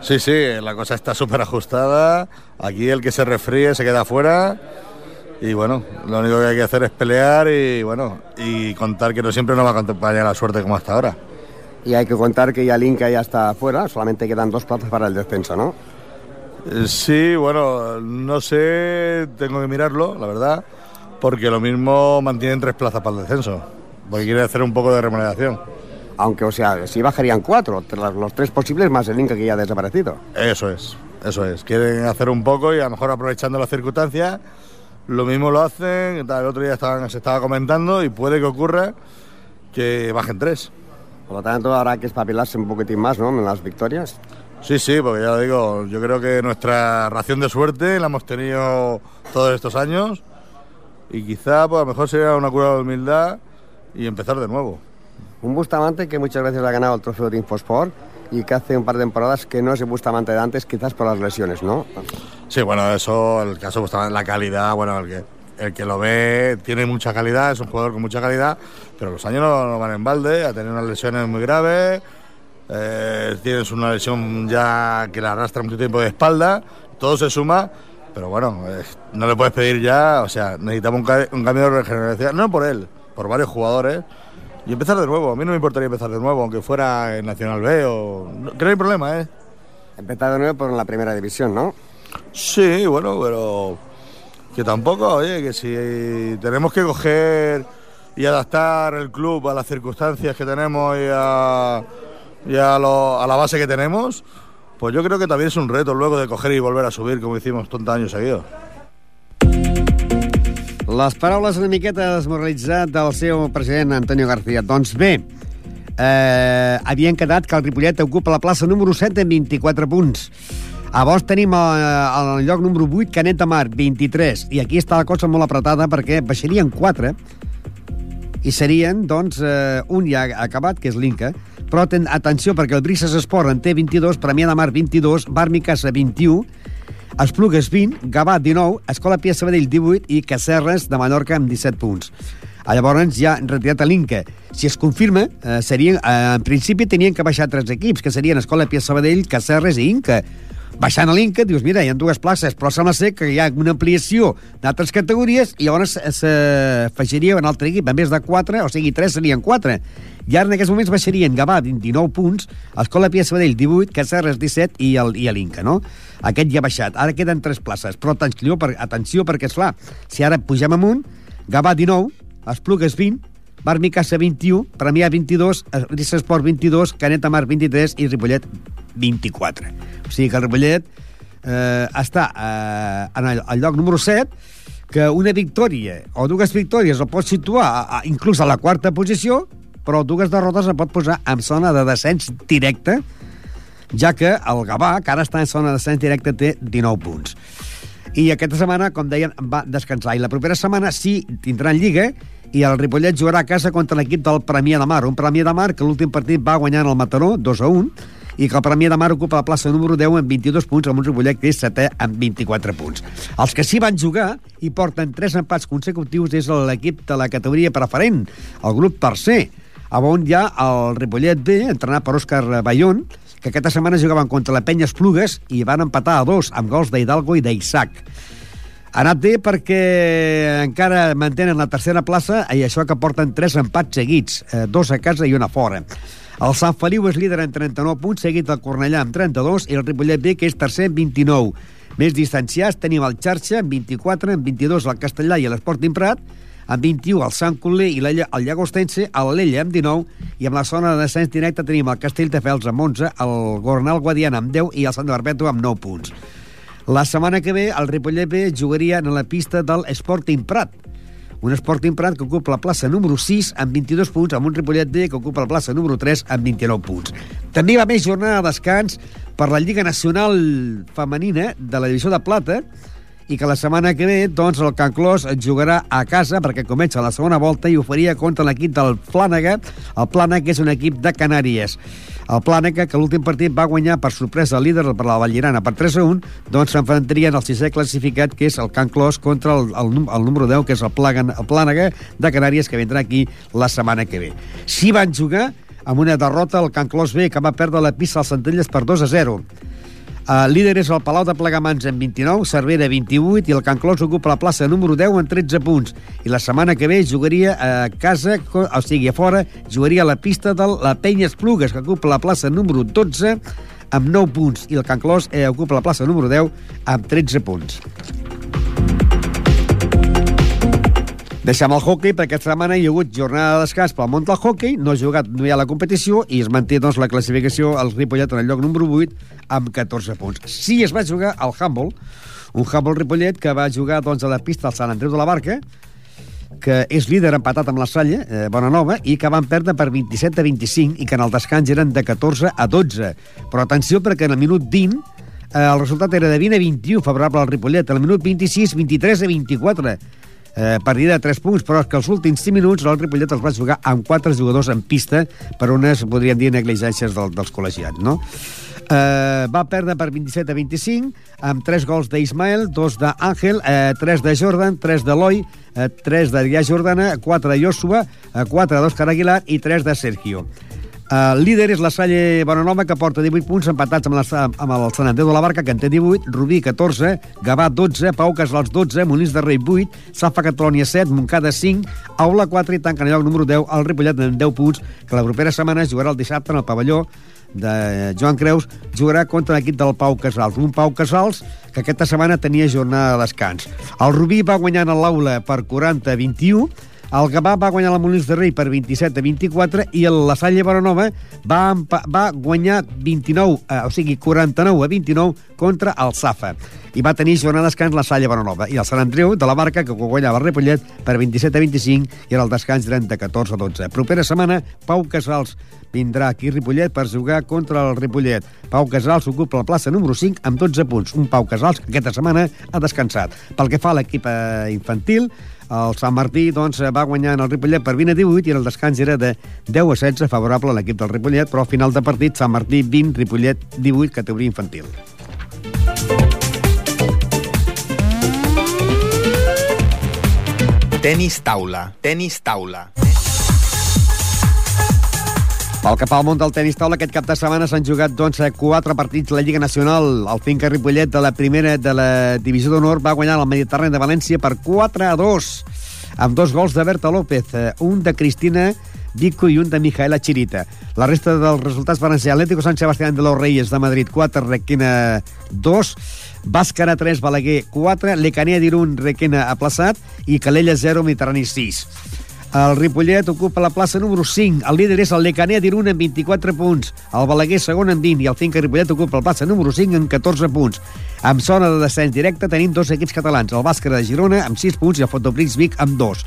Sí, sí, la cosa está súper ajustada. Aquí el que se refríe se queda fuera. Y bueno, lo único que hay que hacer es pelear y bueno, y contar que no siempre nos va a acompañar la suerte como hasta ahora. Y hay que contar que ya Linca ya está fuera, solamente quedan dos plazas para el descenso, ¿no? Eh, Sí, bueno, no sé, tengo que mirarlo, la verdad, porque lo mismo mantienen tres plazas para el descenso, porque quiere hacer un poco de remuneración. Aunque, o sea, si bajarían cuatro, los tres posibles más el Inca que ya ha desaparecido. Eso es, eso es. Quieren hacer un poco y a lo mejor aprovechando las circunstancias, lo mismo lo hacen. El otro día estaban, se estaba comentando y puede que ocurra que bajen tres. Por lo tanto, habrá que espabilarse un poquitín más, ¿no? En las victorias. Sí, sí, porque ya lo digo, yo creo que nuestra ración de suerte la hemos tenido todos estos años y quizá pues, a lo mejor sería una cura de humildad y empezar de nuevo. Un Bustamante que muchas veces ha ganado el trofeo de Infosport y que hace un par de temporadas que no es el Bustamante de antes, quizás por las lesiones, ¿no? Sí, bueno, eso, el caso Bustamante, la calidad, bueno, el que, el que lo ve tiene mucha calidad, es un jugador con mucha calidad, pero los años no, no van en balde, ha tenido unas lesiones muy graves, eh, tienes una lesión ya que la arrastra mucho tiempo de espalda, todo se suma, pero bueno, eh, no le puedes pedir ya, o sea, necesitamos un, un cambio de regeneración, no por él, por varios jugadores, y empezar de nuevo. A mí no me importaría empezar de nuevo, aunque fuera en Nacional B o... No, que no hay problema, ¿eh? Empezar de nuevo por la primera división, ¿no? Sí, bueno, pero... Que tampoco, oye, que si tenemos que coger y adaptar el club a las circunstancias que tenemos y a, y a, lo, a la base que tenemos, pues yo creo que también es un reto luego de coger y volver a subir como hicimos tantos años seguidos. Les paraules una miqueta desmoralitzat del seu president Antonio García. Doncs bé, eh, havien quedat que el Ripollet ocupa la plaça número 7 amb 24 punts. Llavors tenim el, el lloc número 8, Canet de Mar, 23. I aquí està la cosa molt apretada perquè baixarien 4 i serien, doncs, eh, un ja acabat, que és l'Inca, però ten, atenció, perquè el Brises Esport en té 22, Premià de Mar 22, Barmi Casa 21, Esplugues 20, Gavà 19, Escola Pia Sabadell 18 i Cacerres de Menorca amb 17 punts. Llavors ja han retirat a l'Inca. Si es confirma, eh, serien, eh, en principi tenien que baixar tres equips, que serien Escola Pia Sabadell, Cacerres i Inca. Baixant a l'Inca, dius, mira, hi ha dues places, però sembla ser que hi ha una ampliació d'altres categories i llavors s'afegiria un altre equip. A més de 4, o sigui, 3 serien 4. I ara en aquests moments baixarien Gavà 29 punts, Escola Pia Sabadell 18, Cacerres 17 i el, i l'Inca, no? Aquest ja ha baixat. Ara queden 3 places, però atenció, per, atenció perquè, és clar, si ara pugem amunt, Gavà 19, Esplugues 20, Barmi Casa 21, Premià 22, Rissa Esport 22, Canet de Mar 23 i Ripollet 24. O sigui que el Ripollet eh, està eh, en el, el lloc número 7, que una victòria o dues victòries el pot situar a, a, inclús a la quarta posició, però dues derrotes el pot posar en zona de descens directe, ja que el Gavà, que ara està en zona de descens directe, té 19 punts. I aquesta setmana, com deien, va descansar. I la propera setmana sí tindran Lliga i el Ripollet jugarà a casa contra l'equip del Premià de Mar. Un Premià de Mar que l'últim partit va guanyar el Mataró 2 a 1 i que el Premià de Mar ocupa la plaça número 10 amb 22 punts, amb un Ripollet que és setè amb 24 punts. Els que sí van jugar i porten 3 empats consecutius és l'equip de la categoria preferent, el grup tercer, on hi ha el Ripollet B, entrenat per Òscar Bayón, que aquesta setmana jugaven contra la Penya Esplugues i van empatar a dos amb gols d'Hidalgo i d'Isaac. Ha anat bé perquè encara mantenen la tercera plaça i això que porten tres empats seguits, eh, dos a casa i una fora. El Sant Feliu és líder en 39 punts, seguit del Cornellà amb 32 i el Ripollet B, que és tercer amb 29. Més distanciats tenim el Xarxa amb 24, amb 22 el Castellà i l'Esporting Prat, amb 21 el Sant Coller i el Llagostense, a l'Ella amb 19, i amb la zona de descens directe tenim el Castelldefels amb 11, el Gornal Guadiana amb 10 i el Sant Barbètua amb 9 punts. La setmana que ve el Ripollet B jugaria en la pista del Sporting Prat, un Sporting Prat que ocupa la plaça número 6 amb 22 punts, amb un Ripollet B que ocupa la plaça número 3 amb 29 punts. També va més jornada de descans per la Lliga Nacional Femenina de la Divisió de Plata i que la setmana que ve doncs, el Can Clos jugarà a casa perquè comença la segona volta i ho faria contra l'equip del Plànega, el Plànega és un equip de Canàries. El Plànega, que l'últim partit va guanyar per sorpresa el líder per la Vallirana per 3 a 1, doncs s'enfrontarien al sisè classificat, que és el Can Clos, contra el, el, el número 10, que és el, Plàgan, el Plànega de Canàries, que vindrà aquí la setmana que ve. Si van jugar amb una derrota al Can Clos B, que va perdre la pista als Centelles per 2 a 0. El líder és el Palau de Plegamans amb 29, Cervera 28 i el Can Clos ocupa la plaça número 10 amb 13 punts. I la setmana que ve jugaria a casa, o sigui, a fora, jugaria a la pista de la Penya Esplugues, que ocupa la plaça número 12 amb 9 punts i el Can Clos eh, ocupa la plaça número 10 amb 13 punts. Deixem el hockey perquè aquesta setmana hi ha hagut jornada de descans pel món del hockey, no ha jugat, no hi ha la competició i es manté doncs, la classificació al Ripollet en el lloc número 8 amb 14 punts. Sí es va jugar al Humble, un Humble Ripollet que va jugar doncs, a la pista al Sant Andreu de la Barca, que és líder empatat amb la Salle, eh, Bona Nova, i que van perdre per 27 a 25 i que en el descans eren de 14 a 12. Però atenció perquè en el minut 20 eh, el resultat era de 20 a 21 favorable al Ripollet, en el minut 26 23 a 24 eh, partida de 3 punts, però és que els últims 5 minuts el Ripollet els va jugar amb 4 jugadors en pista per unes, podríem dir, negligències del, dels col·legiats, no? Eh, va perdre per 27 a 25 amb 3 gols d'Ismael, 2 d'Àngel, eh, 3 de Jordan, 3 d'Eloi, eh, 3 d'Adrià Jordana, 4 de Joshua, eh, 4 d'Òscar Aguilar i 3 de Sergio. El líder és la Salle Bonanova, que porta 18 punts empatats amb, la, amb el Sant Andreu de la Barca, que en té 18, Rubí 14, Gavà 12, Pau Casals 12, Molins de Rei 8, Safa Catalònia 7, Montcada 5, Aula 4 i tanca en lloc número 10 el Ripollet amb 10 punts, que la propera setmana jugarà el dissabte en el pavelló de Joan Creus, jugarà contra l'equip del Pau Casals. Un Pau Casals que aquesta setmana tenia jornada de descans. El Rubí va guanyar en l'aula per 40 a 21, el Gavà va guanyar la Molins de Rei per 27 a 24 i el La Salle Baranova va, va guanyar 29, eh, o sigui, 49 a 29 contra el Safa. I va tenir jornada de descans la Salle Baranova. I el Sant Andreu, de la Barca, que guanyava el Repollet per 27 a 25 i era el descans eren de 14 a 12. Propera setmana, Pau Casals vindrà aquí a Ripollet per jugar contra el Ripollet. Pau Casals ocupa la plaça número 5 amb 12 punts. Un Pau Casals que aquesta setmana ha descansat. Pel que fa a l'equip eh, infantil, el Sant Martí doncs, va guanyar en el Ripollet per 20 a 18 i el descans era de 10 a 16 favorable a l'equip del Ripollet, però al final de partit Sant Martí 20, Ripollet 18, categoria infantil. Tenis taula, tenis taula. Pel que fa al món del tenis taula, aquest cap de setmana s'han jugat doncs, quatre partits de la Lliga Nacional. El Finca Ripollet de la primera de la Divisió d'Honor va guanyar el Mediterrani de València per 4 a 2, amb dos gols de Berta López, eh, un de Cristina Vico i un de Mijaela Chirita. La resta dels resultats van ser Atlético San Sebastián de los Reyes de Madrid 4, Requena 2, Bàscara 3, Balaguer 4, Lecanea d'Irun, Requena aplaçat i Calella 0, Mediterrani 6. El Ripollet ocupa la plaça número 5. El líder és el Lecanea d'Irun amb 24 punts. El Balaguer segon amb 20 i el Finca Ripollet ocupa la plaça número 5 amb 14 punts. Amb zona de descens directe tenim dos equips catalans, el Bàscara de Girona amb 6 punts i el Fotoprix Vic amb 2.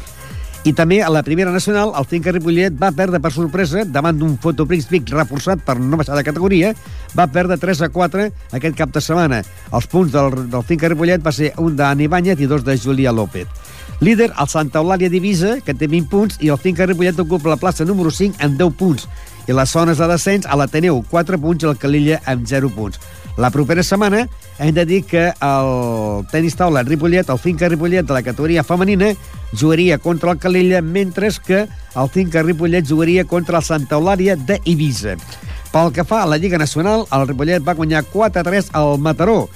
I també a la primera nacional, el Finca Ripollet va perdre per sorpresa davant d'un Fotoprix Vic reforçat per no baixar de categoria, va perdre 3 a 4 aquest cap de setmana. Els punts del, del Finca Ripollet va ser un d'Ani Banyet i dos de Julià López. Líder, el Santa Eulàlia Divisa, que té 20 punts, i el Finca Ripollet ocupa la plaça número 5 amb 10 punts. I les zones de descens, a l'Ateneu, 4 punts, i el Calilla amb 0 punts. La propera setmana hem de dir que el tenis taula Ripollet, el Finca Ripollet de la categoria femenina, jugaria contra el Calella, mentre que el Finca Ripollet jugaria contra el Santa Eulària d'Eivissa. Pel que fa a la Lliga Nacional, el Ripollet va guanyar 4-3 al Mataró,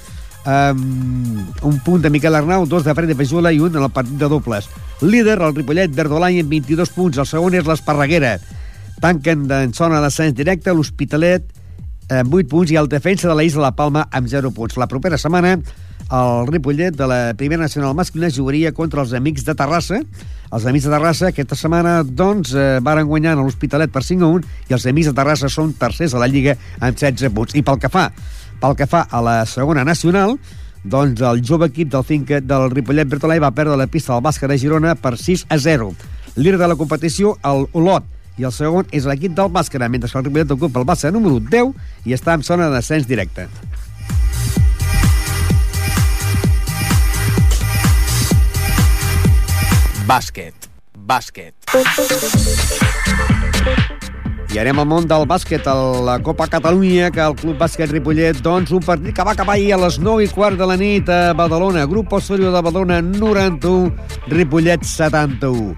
um, un punt de Miquel Arnau, dos de Fred de Pejula i un en el partit de dobles. Líder, el Ripollet Verdolany amb 22 punts, el segon és l'Esparreguera. Tanquen en zona d'ascens directe l'Hospitalet amb 8 punts i el defensa de la Isla La Palma amb 0 punts. La propera setmana el Ripollet de la primera nacional masculina jugaria contra els amics de Terrassa. Els amics de Terrassa aquesta setmana doncs eh, varen guanyar a l'Hospitalet per 5 a 1 i els amics de Terrassa són tercers a la Lliga amb 16 punts. I pel que fa pel que fa a la segona nacional, doncs el jove equip del Finca del Ripollet Bertolai va perdre la pista del bàsquet de Girona per 6 a 0. Líder de la competició, el Olot, i el segon és l'equip del bàsquet, mentre que el Ripollet ocupa el bàsquet número 10 i està en zona d'ascens directe. Bàsquet. Bàsquet. I anem al món del bàsquet, a la Copa Catalunya, que el Club Bàsquet Ripollet, doncs, un partit que va acabar ahir a les 9 i quart de la nit a Badalona. Grup Osorio de Badalona 91, Ripollet 71.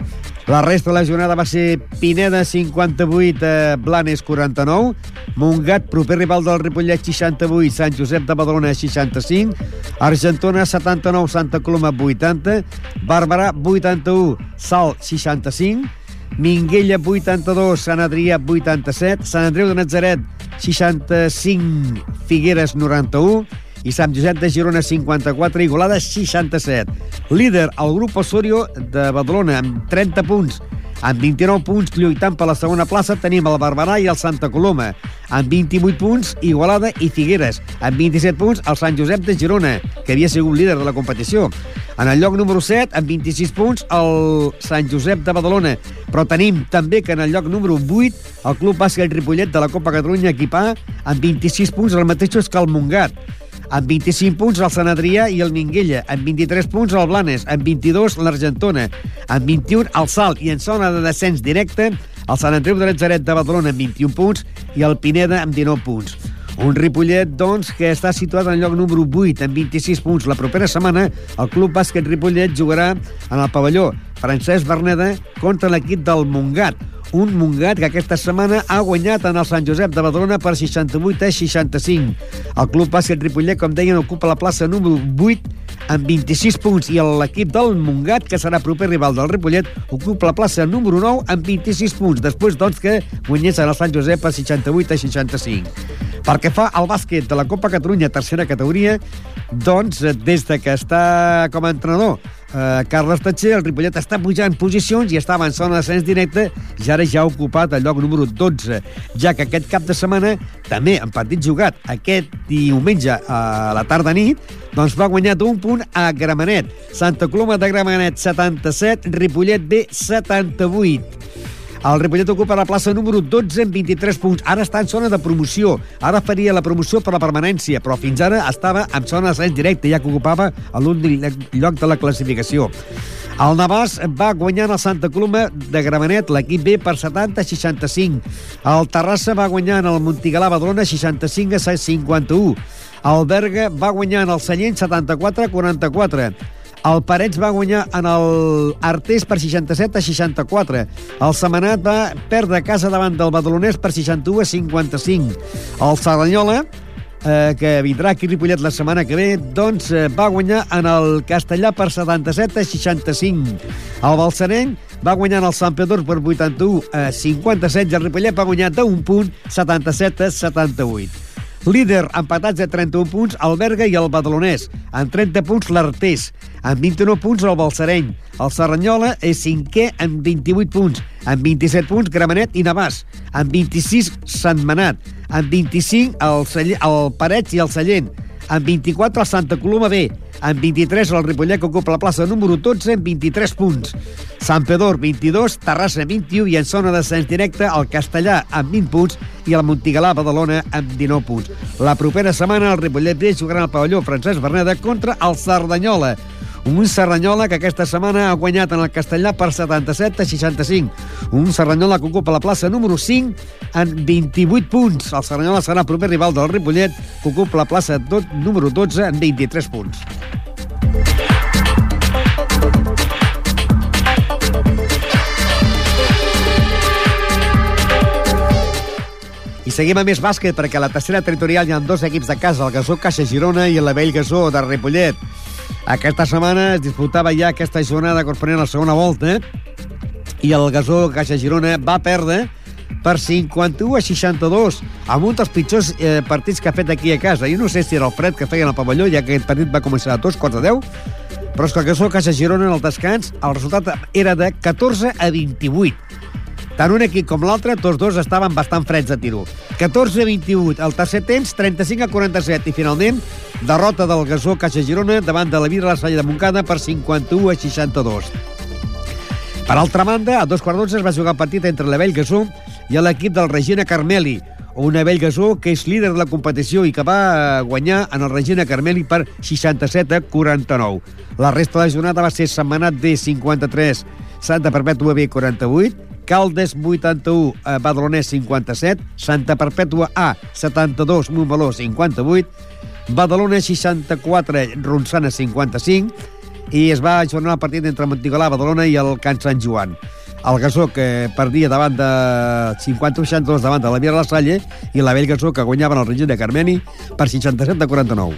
La resta de la jornada va ser Pineda 58, eh, Blanes 49, Montgat, proper rival del Ripollet 68, Sant Josep de Badalona 65, Argentona 79, Santa Coloma 80, Bàrbara 81, Sal 65, Minguella 82, Sant Adrià 87, Sant Andreu de Natzaret 65, Figueres 91 i Sant Josep de Girona 54, Igualada 67. Líder el grup Osorio de Badalona amb 30 punts. Amb 29 punts, lluitant per la segona plaça, tenim el Barberà i el Santa Coloma. Amb 28 punts, Igualada i Figueres. Amb 27 punts, el Sant Josep de Girona, que havia sigut líder de la competició. En el lloc número 7, amb 26 punts, el Sant Josep de Badalona. Però tenim també que en el lloc número 8, el Club Bàsquet Ripollet de la Copa Catalunya equipar amb 26 punts, els mateixos que el Montgat amb 25 punts el Sant Adrià i el Minguella, amb 23 punts el Blanes, amb 22 l'Argentona, amb 21 el Salt. I en zona de descens directe el Sant Andreu de Natzaret de Badalona amb 21 punts i el Pineda amb 19 punts. Un Ripollet, doncs, que està situat en lloc número 8, amb 26 punts. La propera setmana, el Club Bàsquet Ripollet jugarà en el pavelló Francesc Berneda contra l'equip del Montgat, un Montgat que aquesta setmana ha guanyat en el Sant Josep de Badalona per 68 a 65. El Club Bàsquet Ripollet, com deien, ocupa la plaça número 8 amb 26 punts i l'equip del Montgat, que serà proper rival del Ripollet, ocupa la plaça número 9 amb 26 punts, després doncs que guanyés en el Sant Josep per 68 a 65. Perquè fa el bàsquet de la Copa Catalunya tercera categoria, doncs des de que està com a entrenador eh, Carles Tatxer, el Ripollet està pujant posicions i està avançant a l'ascens directe i ara ja ha ocupat el lloc número 12, ja que aquest cap de setmana, també en partit jugat aquest diumenge a la tarda nit, doncs va guanyar d'un punt a Gramenet. Santa Coloma de Gramenet 77, Ripollet B 78. El Ripollet ocupa la plaça número 12 amb 23 punts. Ara està en zona de promoció. Ara faria la promoció per la permanència, però fins ara estava en zona d'ascens directe, ja que ocupava l'últim lloc de la classificació. El Navàs va guanyar el Santa Coloma de Gramenet, l'equip B, per 70-65. El Terrassa va guanyar en el Montigalà Badalona 65 a 51. El Berga va guanyar en el Sallent 74-44. El Parets va guanyar en el Artés per 67 a 64. El Semanat va perdre casa davant del Badalonès per 61 a 55. El Saranyola, eh, que vindrà aquí a Ripollet la setmana que ve, doncs eh, va guanyar en el Castellà per 77 a 65. El Balsareny va guanyar en el Sant Pedor per 81 a 57 i el Ripollet va guanyar d'un punt 77 a 78. Líder, empatats de 31 punts, el Berga i el Badalonès. En 30 punts, l'Artés. En 29 punts, el Balsareny. El Serranyola és cinquè amb 28 punts. En 27 punts, Gramenet i Navàs. En 26, Sant Manat. En 25, el, Celler, el Parets i el Sallent. En 24, el Santa Coloma B. En 23, el Ripollet, que ocupa la plaça número 12, amb 23 punts. Sant Pedor, 22, Terrassa, 21, i en zona d'ascens directe, el Castellà, amb 20 punts, i el Montigalà, Badalona, amb 19 punts. La propera setmana, el Ripollet B jugarà al pavelló Francesc Berneda contra el Cerdanyola. Un Serranyola que aquesta setmana ha guanyat en el Castellà per 77 a 65. Un Serranyola que ocupa la plaça número 5 en 28 punts. El Serranyola serà el proper rival del Ripollet, que ocupa la plaça do número 12 en 23 punts. I seguim amb més bàsquet, perquè a la tercera territorial hi ha dos equips de casa, el Gasó Caixa Girona i la Vell Gasó de Ripollet. Aquesta setmana es disputava ja aquesta jornada corresponent a la segona volta i el Gasó Caixa Girona va perdre per 51 a 62, amb un dels pitjors eh, partits que ha fet aquí a casa. Jo no sé si era el fred que feia en el pavelló, ja que aquest partit va començar a tots, quarts de 10, però és que el Gasó Caixa Girona en el descans el resultat era de 14 a 28. Tant un equip com l'altre, tots dos estaven bastant freds de tiro. 14 a 28, el tercer temps, 35 a 47, i finalment, derrota del Gasó Caixa Girona davant de la Vira la Salle de Montcada per 51 a 62. Per altra banda, a dos quarts es va jugar partit entre la Vell Gasó i l'equip del Regina Carmeli, una vell gasó que és líder de la competició i que va guanyar en el Regina Carmeli per 67 a 49. La resta de la jornada va ser Setmanat D 53, Santa Perpètua B 48, Caldes 81, eh, Badalonès 57, Santa Perpètua A 72, Montmeló 58, Badalona 64, Ronçana 55, i es va ajornar el partit entre Montigalà, Badalona i el Can Sant Joan. El Gasó que perdia davant de 50-62 davant de la Via de la Salle i la Vell Gasó que guanyava el Regina Carmeni per 67 a 49.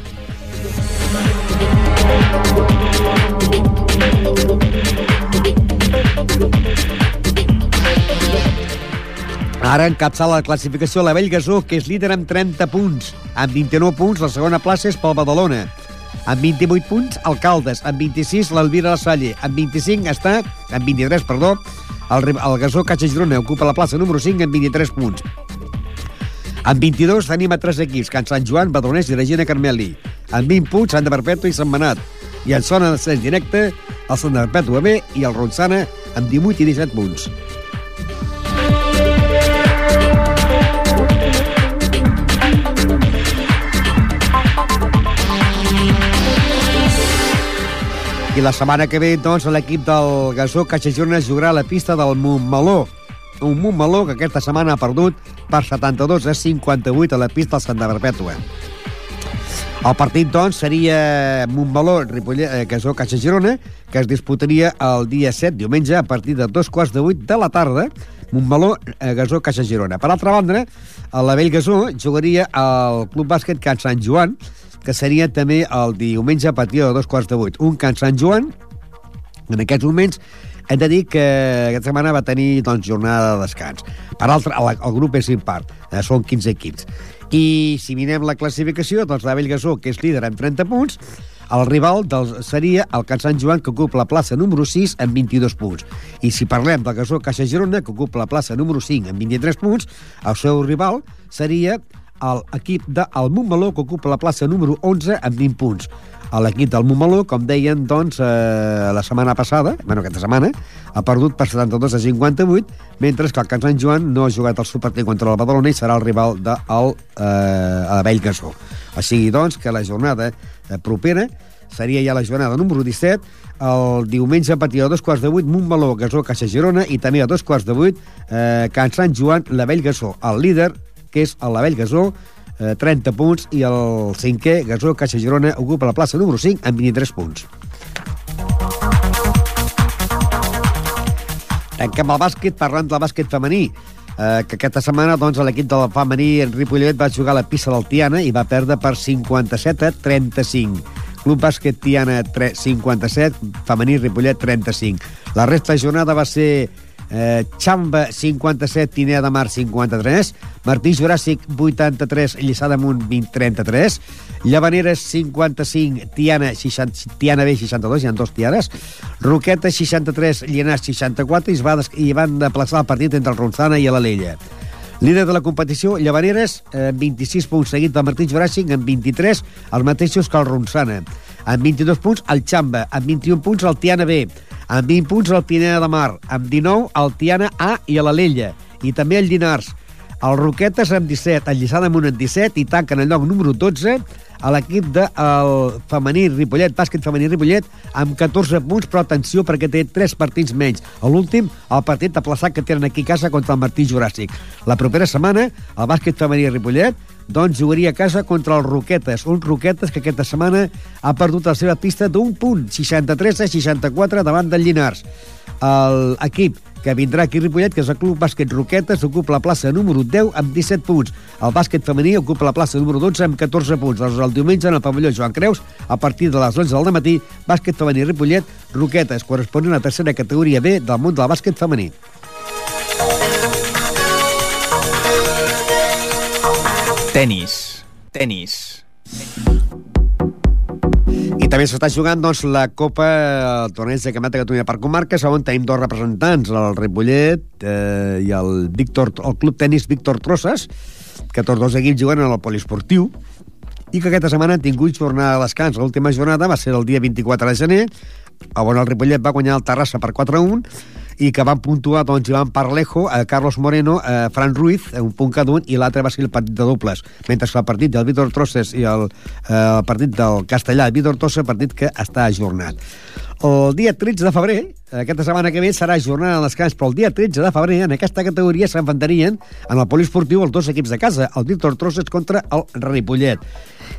Ara encapçala la classificació la Vell Gasó, que és líder amb 30 punts. Amb 29 punts, la segona plaça és pel Badalona. Amb 28 punts, Alcaldes. Amb 26, l'Elvira La Salle. Amb 25 està, amb 23, perdó, el, el Gasó Caixa Girona ocupa la plaça número 5 amb 23 punts. Amb 22 tenim a tres equips, Can Sant Joan, Badalonès i Regina Carmeli. Amb 20 punts, Sant de Perpètua i Sant Manat. I en zona de directe, el Sant de Perpètua B i el Ronçana amb 18 i 17 punts. I la setmana que ve, doncs, l'equip del Gasó Girona jugarà a la pista del Montmeló. Un Montmeló que aquesta setmana ha perdut per 72 a 58 a la pista del Santa Perpètua. El partit, doncs, seria Montmeló, Ripollet, eh, Gasó Caixa Girona, que es disputaria el dia 7, diumenge, a partir de dos quarts de vuit de la tarda, Montmeló, eh, Gasó Caixa Girona. Per altra banda, la Vell Gasó jugaria al Club Bàsquet Can Sant Joan, que seria també el diumenge a partir de dos quarts de vuit. Un Can Sant Joan, en aquests moments, hem de dir que aquesta setmana va tenir doncs, jornada de descans. Per altra, el, el grup és impart, eh, són 15 equips. I si mirem la classificació, doncs la Bellgasó, que és líder amb 30 punts, el rival del, seria el Can Sant Joan, que ocupa la plaça número 6 amb 22 punts. I si parlem del Gasó Caixa Girona, que ocupa la plaça número 5 amb 23 punts, el seu rival seria l'equip del Montmeló, que ocupa la plaça número 11 amb 20 punts. L'equip del Montmeló, com deien, doncs, eh, la setmana passada, bueno, aquesta setmana, ha perdut per 72 a 58, mentre que el Can Sant Joan no ha jugat el superpartit contra el Badalona i serà el rival del eh, Vell Gasó. Sigui, doncs, que la jornada eh, propera seria ja la jornada número 17, el diumenge a partir de dos quarts de vuit, Montmeló, Gasó, Caixa Girona, i també a dos quarts de vuit, eh, Can Sant Joan, la Vell Gasó. El líder que és el Lavell Gasó, eh, 30 punts, i el cinquè, Gasó Caixa Girona, ocupa la plaça número 5 amb 23 punts. Tanquem el bàsquet parlant del bàsquet femení, eh, que aquesta setmana doncs, l'equip del femení en Ripollet va jugar a la pista del Tiana i va perdre per 57 a 35. Club Bàsquet Tiana 57, femení Ripollet 35. La resta de jornada va ser eh, Xamba 57, Tinea de Mar 53, Martí Juràssic 83, Lliçà d'Amunt 20, 33, Llavaneres 55, Tiana, 60, Tiana B 62, hi ha dos tiares, Roqueta 63, Llenàs 64, i, es va, i van desplaçar el partit entre el Ronzana i l'Alella. Líder de la competició, Llavaneres, amb eh, 26 punts, seguit del Martí Juràssic, amb 23, els mateixos que el Ronzana. Amb 22 punts, el Xamba. Amb 21 punts, el Tiana B amb 20 punts el Pineda de Mar, amb 19 el Tiana A i a l'Alella, i també el Llinars. El Roquetes amb 17, el Lliçà d'Amunt amb 17 i tanquen el lloc número 12 a l'equip del de, femení Ripollet, bàsquet femení Ripollet, amb 14 punts, però atenció perquè té 3 partits menys. A l'últim, el partit de plaçat que tenen aquí a casa contra el Martí Juràssic. La propera setmana, el bàsquet femení Ripollet doncs jugaria a casa contra els Roquetes, uns Roquetes que aquesta setmana ha perdut la seva pista d'un punt, 63 a 64 davant del Llinars. L'equip que vindrà aquí a Ripollet, que és el Club Bàsquet Roquetes, ocupa la plaça número 10 amb 17 punts. El bàsquet femení ocupa la plaça número 12 amb 14 punts. Doncs el diumenge en el pavelló Joan Creus, a partir de les 11 del matí, bàsquet femení Ripollet, Roquetes, corresponent a la tercera categoria B del món del bàsquet femení. Tenis. Tenis. I també s'està jugant doncs, la Copa, el torneig de Campionat de Catalunya per comarques, on tenim dos representants, el Ripollet eh, i el, Víctor, el Club Tenis Víctor Trosses, que tots dos equips juguen al poliesportiu, i que aquesta setmana han tingut jornada de descans. L'última jornada va ser el dia 24 de gener, on el Ripollet va guanyar el Terrassa per 4 a 1, i que van puntuar doncs, Ivan Parlejo, eh, Carlos Moreno, eh, Fran Ruiz, eh, un punt cada un, i l'altre va ser el partit de dobles, mentre que el partit del Víctor Trosses i el, eh, el partit del Castellà, Víctor Trosses, partit que està ajornat. El dia 13 de febrer, aquesta setmana que ve, serà jornada de descans, però el dia 13 de febrer, en aquesta categoria s'enfantarien en el poliesportiu els dos equips de casa, el Víctor Trosses contra el Ripollet.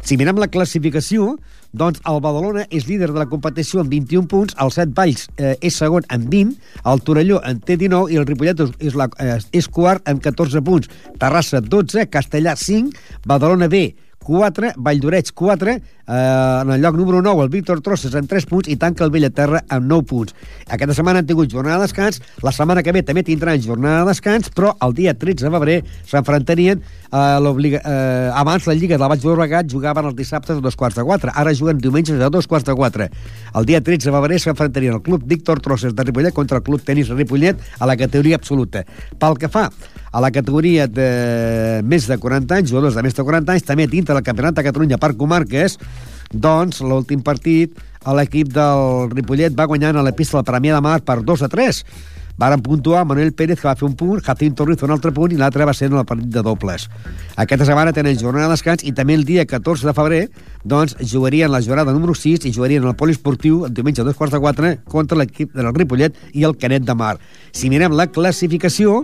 Si mirem la classificació, doncs el Badalona és líder de la competició amb 21 punts, el Set Valls eh, és segon amb 20, el Torelló en té 19 i el Ripollet és, la, eh, és quart amb 14 punts. Terrassa 12, Castellà 5, Badalona B 4, Valldoreig 4, eh, en el lloc número 9 el Víctor Trosses amb 3 punts i tanca el Bellaterra amb 9 punts. Aquesta setmana han tingut jornada de descans, la setmana que ve també tindran jornada de descans, però el dia 13 de febrer s'enfrontarien eh, eh, abans la Lliga de la Baix Llobregat jugaven els dissabtes a dos quarts de 4, ara juguen diumenges a dos quarts de 4. El dia 13 de febrer s'enfrontarien el club Víctor Trosses de Ripollet contra el club tenis Ripollet a la categoria absoluta. Pel que fa a la categoria de més de 40 anys, jugadors de més de 40 anys, també dintre del Campionat de Catalunya per comarques, doncs l'últim partit l'equip del Ripollet va guanyant a la pista de la Premià de Mar per 2 a 3. Varen puntuar Manuel Pérez, que va fer un punt, Jacinto Ruiz un altre punt, i l'altre va ser en el partit de dobles. Aquesta setmana tenen jornada de descans i també el dia 14 de febrer doncs, jugarien la jornada número 6 i jugarien el poliesportiu el diumenge a dos quarts de 4 contra l'equip del Ripollet i el Canet de Mar. Si mirem la classificació,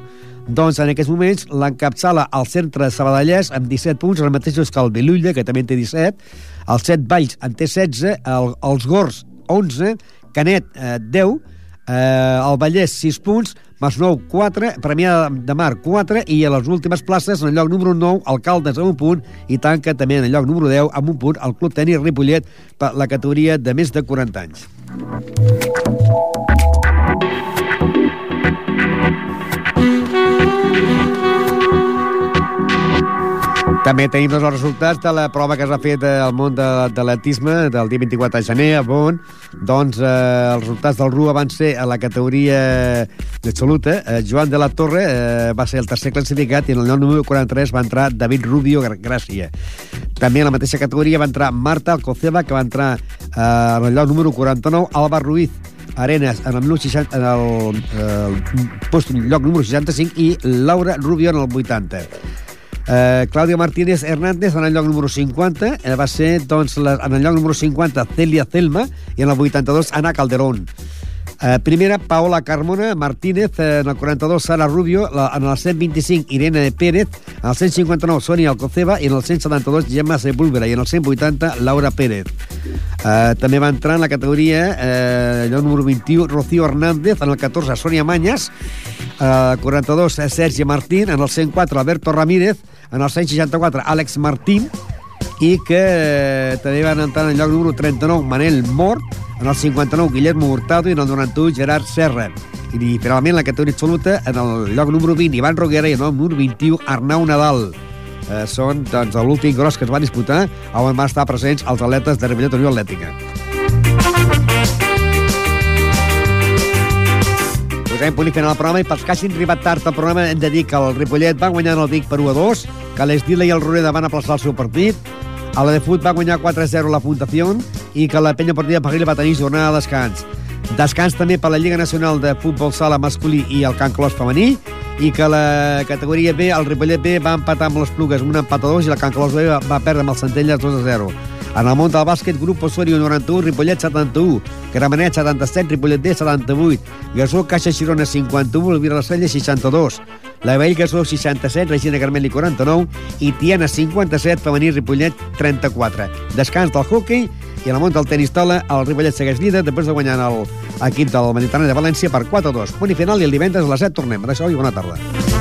doncs en aquests moments l'encapçala el centre Sabadellès amb 17 punts, el mateix que el Belulla, que també en té 17, el Set Valls en té 16, el, els Gors 11, Canet eh, 10, eh, el Vallès 6 punts, Masnou 4, Premià de Mar 4 i a les últimes places en el lloc número 9 Alcaldes amb un punt i tanca també en el lloc número 10 amb un punt el Club Tenis Ripollet per la categoria de més de 40 anys. També tenim els resultats de la prova que s'ha fet al món de, l'atletisme del dia 24 de gener a Bon. Doncs eh, els resultats del RUA van ser a la categoria absoluta. Eh, Joan de la Torre eh, va ser el tercer classificat i en el lloc número 43 va entrar David Rubio Gràcia. També en la mateixa categoria va entrar Marta Alcoceba, que va entrar eh, en el lloc número 49, Alba Ruiz Arenas en el, 60, en el, eh, el post lloc número 65 i Laura Rubio en el 80. Eh, Clàudia Martínez Hernández en el lloc número 50 eh, va ser doncs, la, en el lloc número 50 Celia Celma i en el 82 Ana Calderón Eh, primera, Paola Carmona Martínez, eh, en el 42, Sara Rubio, la, en el 125, Irene Pérez, en el 159, Sonia Alcoceba, i en el 172, Gemma Sepúlvera, i en el 180, Laura Pérez. Eh, també va entrar en la categoria, eh, lloc número 21, Rocío Hernández, en el 14, Sonia Mañas, eh, 42, Sergi Martín, en el 104, Alberto Ramírez, en el 164, Àlex Martín, i que eh, també van entrar en el lloc número 39, Manel Mort, en el 59 Guillermo Hurtado i en el 91 Gerard Serra. I finalment la categoria absoluta en el lloc número 20 Ivan Roguera i en el número 21 Arnau Nadal. Eh, són doncs, l'últim gros que es va disputar on van estar presents els atletes de Ripollet Unió Atlètica. Posem punt i final al programa i pels que hagin arribat tard al programa hem de dir que el Ripollet va guanyar el Vic per 1 a 2, que l'Esdila i el Roreda van aplaçar el seu partit, a la de Fut va guanyar 4-0 la Fundació i que la penya partida Pagil va tenir jornada de descans. Descans també per la Lliga Nacional de Futbol Sala masculí i el Can Clos femení i que la categoria B, el Ripollet B, va empatar amb les Plugues un empat a i la Can Clos B va, va perdre amb el Centelles 2 a 0. En el món del bàsquet, grup Osorio 91, Ripollet 71, Gramenet 77, Ripollet D 78, Gasó Caixa Girona 51, Elvira la Cella 62, la Vell Gasó 67, Regina Carmeli 49 i Tiana 57, Femení Ripollet 34. Descans del hockey i en el món del tenis taula el Ripollet segueix líder després de guanyar el equip del Mediterrani de València per 4-2. Punt i final i el divendres a les 7 tornem. Adéu i bona tarda.